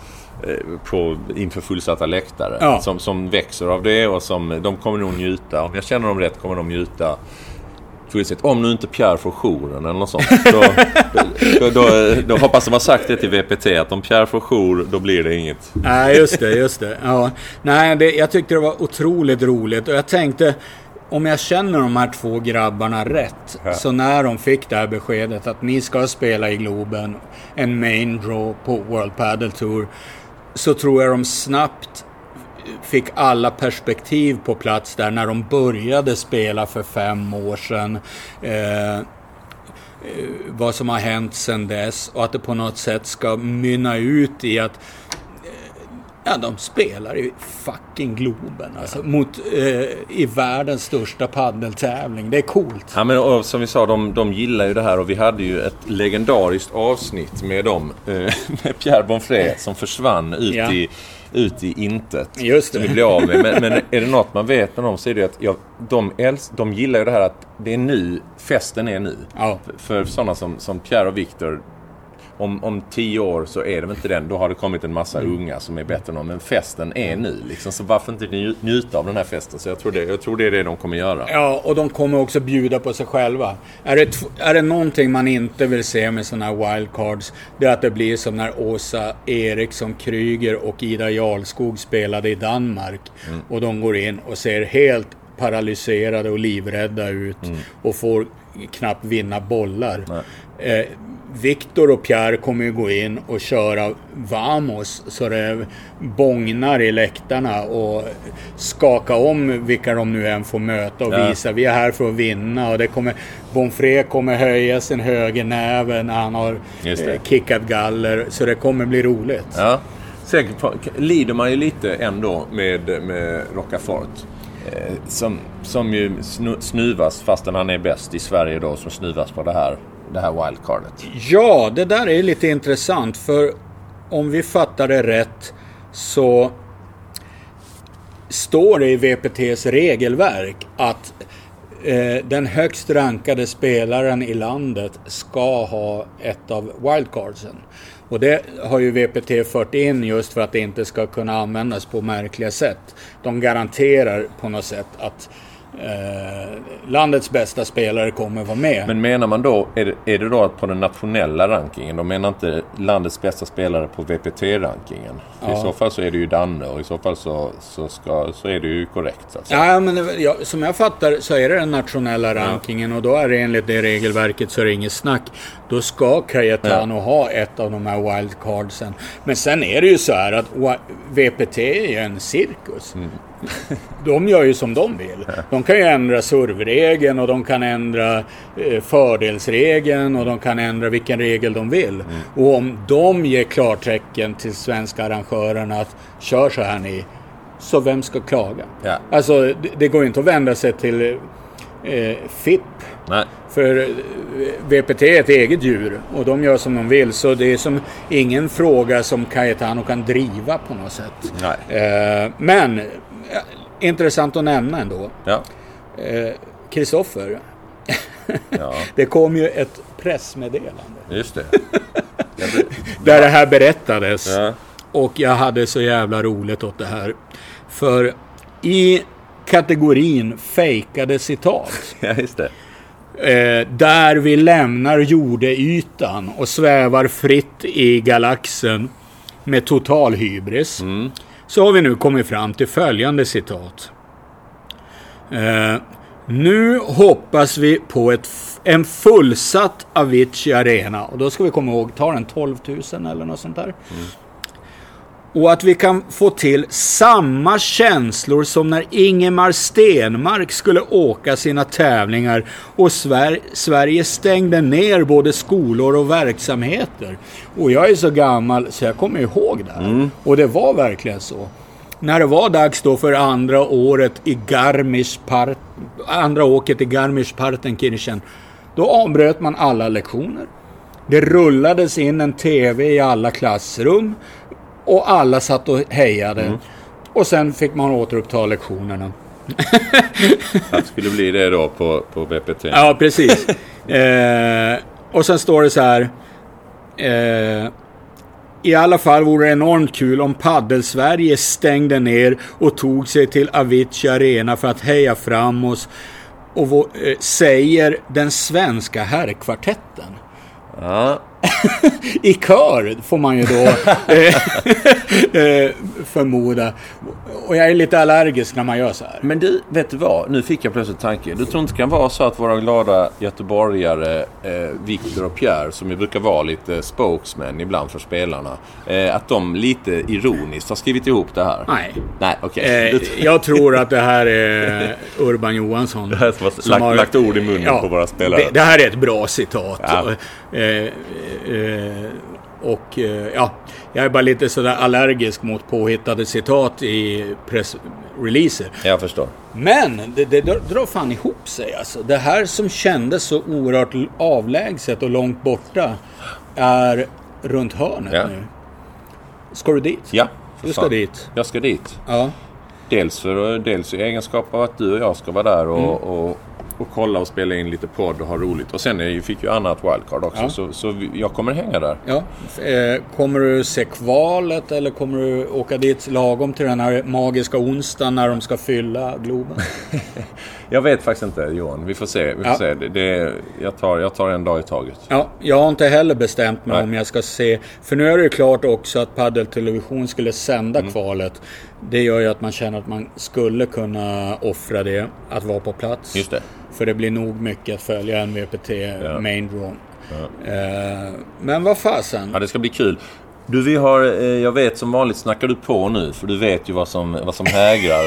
[SPEAKER 3] eh, på inför fullsatta läktare.
[SPEAKER 2] Ja.
[SPEAKER 3] Som, som växer av det och som de kommer nog njuta. Om jag känner dem rätt kommer de njuta fullständigt. Om nu inte Pierre får jouren eller något sånt. Då, då, då, då, då hoppas de har sagt det till VPT att om Pierre får jour då blir det inget.
[SPEAKER 2] Nej, just det, just det. Ja. Nej, det, jag tyckte det var otroligt roligt och jag tänkte om jag känner de här två grabbarna rätt,
[SPEAKER 3] Ja.
[SPEAKER 2] så när de fick det här beskedet att ni ska spela i Globen, en main draw på World Padel Tour, så tror jag de snabbt fick alla perspektiv på plats där när de började spela för fem år sedan. Eh, eh, vad som har hänt sedan dess och att det på något sätt ska mynna ut i att Ja, de spelar i fucking Globen. Alltså, mot, eh, I världens största paddeltävling. Det är coolt.
[SPEAKER 3] Ja, men och, som vi sa, de, de gillar ju det här och vi hade ju ett legendariskt avsnitt med dem. Eh, med Pierre Bonfré som försvann ut,
[SPEAKER 2] Ja.
[SPEAKER 3] i, ut i intet.
[SPEAKER 2] Just
[SPEAKER 3] Som
[SPEAKER 2] det.
[SPEAKER 3] vi blev av med. Men, men är det något man vet med dem så är det att ja, de, äls- de gillar ju det här att det är nu, festen är nu.
[SPEAKER 2] Ja.
[SPEAKER 3] För, för sådana som, som Pierre och Victor, om, om tio år så är det inte den. Då har det kommit en massa
[SPEAKER 2] Mm.
[SPEAKER 3] unga som är bättre än dem. Men festen är nu. Liksom. Så varför inte nju- njuta av den här festen? Så jag tror, det, jag tror det är det de kommer göra.
[SPEAKER 2] Ja, och de kommer också bjuda på sig själva. Är det, är det någonting man inte vill se med sådana här wildcards, det är att det blir som när Åsa Eriksson Kryger och Ida Jarlskog spelade i Danmark. Och de går in och ser helt paralyserade och livrädda ut och får knappt vinna bollar. Eh, Viktor och Pierre kommer ju gå in och köra Vamos så det bångnar i läktarna och skaka om vilka de nu än får möta och
[SPEAKER 3] Ja.
[SPEAKER 2] visa vi är här för att vinna och det kommer Bonfré kommer höja sin högernäve när han har eh, kickat galler så det kommer bli roligt.
[SPEAKER 3] Ja. Sen lider man ju lite ändå med, med Rocafort. Eh, som, som ju snu, snuvas, fastän han är bäst i Sverige då, som snuvas på det här, det här wildcardet.
[SPEAKER 2] Ja, det där är lite intressant för om vi fattar det rätt så står det i VPTs regelverk att eh, den högst rankade spelaren i landet ska ha ett av wildcardsen. Och det har ju VPT fört in just för att det inte ska kunna användas på märkliga sätt. De garanterar på något sätt att eh, landets bästa spelare kommer vara med.
[SPEAKER 3] Men menar man då, är det, är det då på den nationella rankingen? De menar inte landets bästa spelare på VPT-rankingen?
[SPEAKER 2] Ja.
[SPEAKER 3] I så fall så är det ju Danne och i så fall så, så, ska, så är det ju korrekt. Så säga.
[SPEAKER 2] Ja, men det- ja, som jag fattar så är det den nationella rankingen och då är det enligt det regelverket så är det inget snack. Då ska Cayetano ha ett av de här wildcardsen. Men sen är det ju så här att VPT är ju en cirkus. De gör ju som de vill. De kan ju ändra servregeln och de kan ändra eh, fördelsregeln och de kan ändra vilken regel de vill. Och om de ger klartecken till svenska arrangörerna att kör så här ni. Så vem ska klaga?
[SPEAKER 3] Ja.
[SPEAKER 2] Alltså det, det går ju inte att vända sig till eh, FIP.
[SPEAKER 3] Nej.
[SPEAKER 2] För eh, VPT är ett eget djur och de gör som de vill. Så det är som ingen fråga som Cayetano kan driva på något sätt.
[SPEAKER 3] Nej.
[SPEAKER 2] Eh, men eh, intressant att nämna ändå.
[SPEAKER 3] Ja.
[SPEAKER 2] Eh, Kristoffer,
[SPEAKER 3] ja,
[SPEAKER 2] det kom ju ett pressmeddelande.
[SPEAKER 3] just det.
[SPEAKER 2] Där det här berättades.
[SPEAKER 3] Ja.
[SPEAKER 2] Och jag hade så jävla roligt åt det här. För i kategorin fejkade citat.
[SPEAKER 3] ja, just det.
[SPEAKER 2] Eh, där vi lämnar jordeytan och svävar fritt i galaxen med total hybris. Så har vi nu kommit fram till följande citat. Eh, nu hoppas vi på ett, en fullsatt Avicii Arena. Och då ska vi komma ihåg, tar den 12 000 eller något sånt där? Och att vi kan få till samma känslor som när Ingemar Stenmark skulle åka sina tävlingar och Sver- Sverige stängde ner både skolor och verksamheter. Och jag är så gammal så jag kommer ihåg det här. Och det var verkligen så. När det var dags då för andra året i Garmisch-Part- andra åket i Garmisch-Partenkirchen, då avbröt man alla lektioner. Det rullades in en TV i alla klassrum och alla satt och hejade. Och sen fick man återuppta lektionerna.
[SPEAKER 3] Att det skulle bli det då på, på VPT.
[SPEAKER 2] Ja, precis. eh, och sen står det så här. Eh, I alla fall vore det enormt kul om Paddelsverige stängde ner och tog sig till Avicii Arena för att heja fram oss. Och eh, säger den svenska herrkvartetten.
[SPEAKER 3] Ja.
[SPEAKER 2] I kör får man ju då eh, eh, förmoda. Och jag är lite allergisk när man gör så här.
[SPEAKER 3] Men du, vet du vad? Nu fick jag plötsligt tanke. Du tror inte det kan vara så att våra glada göteborgare eh, Viktor och Pierre, som ju brukar vara lite spokesmen ibland för spelarna, eh, att de lite ironiskt har skrivit ihop det här?
[SPEAKER 2] Nej.
[SPEAKER 3] Nej, okej.
[SPEAKER 2] Eh,
[SPEAKER 3] Du-
[SPEAKER 2] jag tror att det här är Urban Johansson.
[SPEAKER 3] Det här som har lagt- lagt ord i munnen på våra spelare.
[SPEAKER 2] Det, det här är ett bra citat.
[SPEAKER 3] Ja.
[SPEAKER 2] Eh, eh, och eh, ja, jag är bara lite sådär allergisk mot påhittade citat i pressreleaser.
[SPEAKER 3] Jag förstår.
[SPEAKER 2] Men det, det drar- fan ihop sig alltså. Det här som kändes så oerhört avlägset och långt borta är runt hörnet
[SPEAKER 3] Ja.
[SPEAKER 2] nu. Ska du dit?
[SPEAKER 3] Ja.
[SPEAKER 2] Du ska dit.
[SPEAKER 3] Jag ska dit.
[SPEAKER 2] Ja.
[SPEAKER 3] Dels, för, dels i egenskap av att du och jag ska vara där och,
[SPEAKER 2] Mm.
[SPEAKER 3] och, och kolla och spela in lite podd och ha roligt. Och sen ju- fick ju Anna ett wildcard också.
[SPEAKER 2] Ja.
[SPEAKER 3] Så, så jag kommer hänga där.
[SPEAKER 2] Ja. Eh, kommer du se kvalet eller kommer du åka dit lagom till den här magiska onsdagen när de ska fylla Globen?
[SPEAKER 3] Jag vet faktiskt inte Johan. Vi får se. Vi får
[SPEAKER 2] Ja.
[SPEAKER 3] se. Det, det, jag, tar, jag tar en dag i taget.
[SPEAKER 2] Ja, jag har inte heller bestämt mig
[SPEAKER 3] Nej.
[SPEAKER 2] om jag ska se. För nu är det ju klart också att Padel Television skulle sända
[SPEAKER 3] Mm.
[SPEAKER 2] kvalet. Det gör ju att man känner att man skulle kunna offra det, att vara på plats.
[SPEAKER 3] Just det.
[SPEAKER 2] För det blir nog mycket att följa en VPT main draw. Eh, men vad fasen.
[SPEAKER 3] Ja, det ska bli kul. Du, vi har, eh, jag vet som vanligt snackar du på nu för du vet ju vad som, vad som hägrar.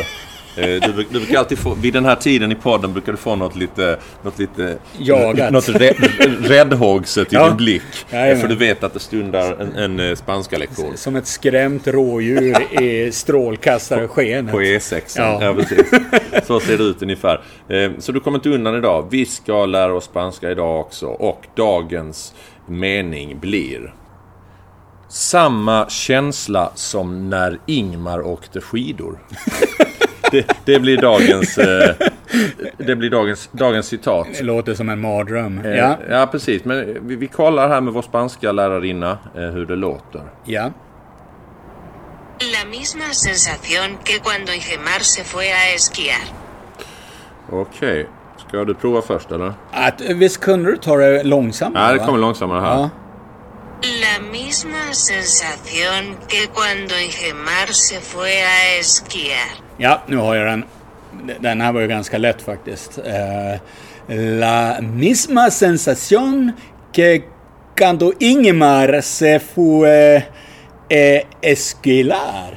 [SPEAKER 3] Eh, Du, du brukar alltid få, vid den här tiden i podden brukar du få något lite, något lite
[SPEAKER 2] Jagat.
[SPEAKER 3] något rädd, räddhågset i
[SPEAKER 2] Ja.
[SPEAKER 3] din blick.
[SPEAKER 2] Jajamän.
[SPEAKER 3] För du vet att det stundar en, en eh, spanska lektion.
[SPEAKER 2] Som ett skrämt rådjur i strålkastarskenet.
[SPEAKER 3] På E6. Ja.
[SPEAKER 2] Ja.
[SPEAKER 3] precis. Så ser det ut ungefär. Eh, Så du kommer inte undan idag. Vi ska lära oss spanska idag också. Och dagens mening blir Samma känsla som när Ingmar åkte skidor. Det, det blir dagens, eh,
[SPEAKER 4] det blir dagens, dagens citat.
[SPEAKER 2] Det låter som en mardröm.
[SPEAKER 4] Eh,
[SPEAKER 2] Ja.
[SPEAKER 4] ja, precis. Men vi, vi kollar här med vår spanska lärarinna eh, hur det låter.
[SPEAKER 2] ja.
[SPEAKER 5] La misma sensación que cuando Ingemar se fue a esquiar.
[SPEAKER 4] Okej. Ska du prova först eller?
[SPEAKER 2] Att, visst kunde du ta det långsammare?
[SPEAKER 4] Ja, det kommer långsammare här.
[SPEAKER 2] Ja.
[SPEAKER 5] La misma sensación que cuando Ingemar se fue a esquiar.
[SPEAKER 2] ja, nu har jag den. Den här var ju ganska lätt faktiskt. Eh, la misma sensación que cuando Ingemar se fue eh, esquilar.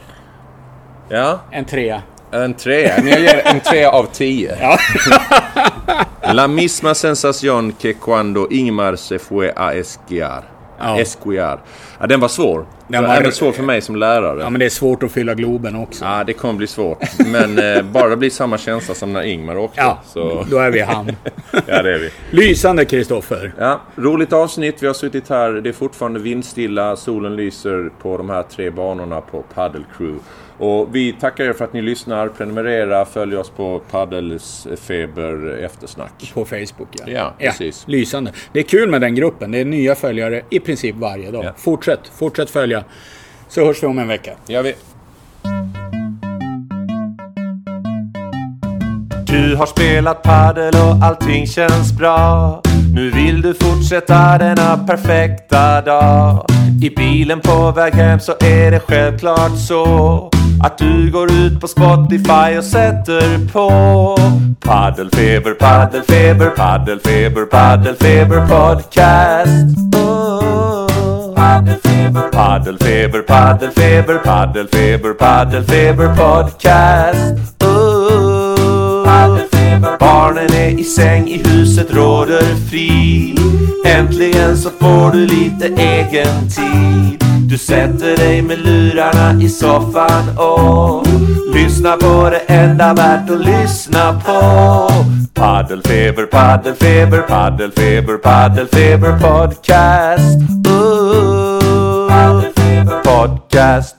[SPEAKER 4] Ja,
[SPEAKER 2] En trea.
[SPEAKER 4] en trea. Men jag ger en trea av tio. La misma sensación que cuando Ingmar se fue a esquiar.
[SPEAKER 2] Ja.
[SPEAKER 4] Esquiar. Ja, den var svår. Den
[SPEAKER 2] var-
[SPEAKER 4] var även svår för mig som lärare.
[SPEAKER 2] Ja, men det är svårt att fylla Globen också.
[SPEAKER 4] Ja, det kommer bli svårt. Men eh, bara det blir samma känsla som när Ingmar åkte.
[SPEAKER 2] Ja,
[SPEAKER 4] Så,
[SPEAKER 2] då är vi i hamn.
[SPEAKER 4] ja, det är vi.
[SPEAKER 2] Lysande Kristoffer.
[SPEAKER 4] Ja, roligt avsnitt. Vi har suttit här. Det är fortfarande vindstilla. Solen lyser på de här tre banorna på Paddle Crew. Och vi tackar er för att ni lyssnar. Prenumerera, följ oss på Paddelsfeber eftersnack.
[SPEAKER 2] På Facebook ja.
[SPEAKER 4] Ja, precis.
[SPEAKER 2] Lysande. Det är kul med den gruppen. Det är nya följare i princip varje dag.
[SPEAKER 4] Ja.
[SPEAKER 2] Fortsätt, fortsätt följa. Så hörs vi om en vecka.
[SPEAKER 4] Ja, vi...
[SPEAKER 3] Du har spelat padel och allting känns bra. Nu vill du fortsätta denna perfekta dag. I bilen på väg hem så är det självklart så att du går ut på Spotify och sätter på Paddelfeber, paddelfeber, paddelfeber, paddelfeber podcast. Oh. Paddelfeber, paddelfeber, paddelfeber, paddelfeber, paddelfeber podcast. Oh. Barnen är i säng, i huset råder frid. Äntligen så får du lite egen tid. Du sätter dig med lurarna i soffan och lyssnar på det enda värt att lyssna på. Paddelfeber, paddelfeber, paddelfeber, paddelfeber podcast. Ooh, paddelfeber podcast.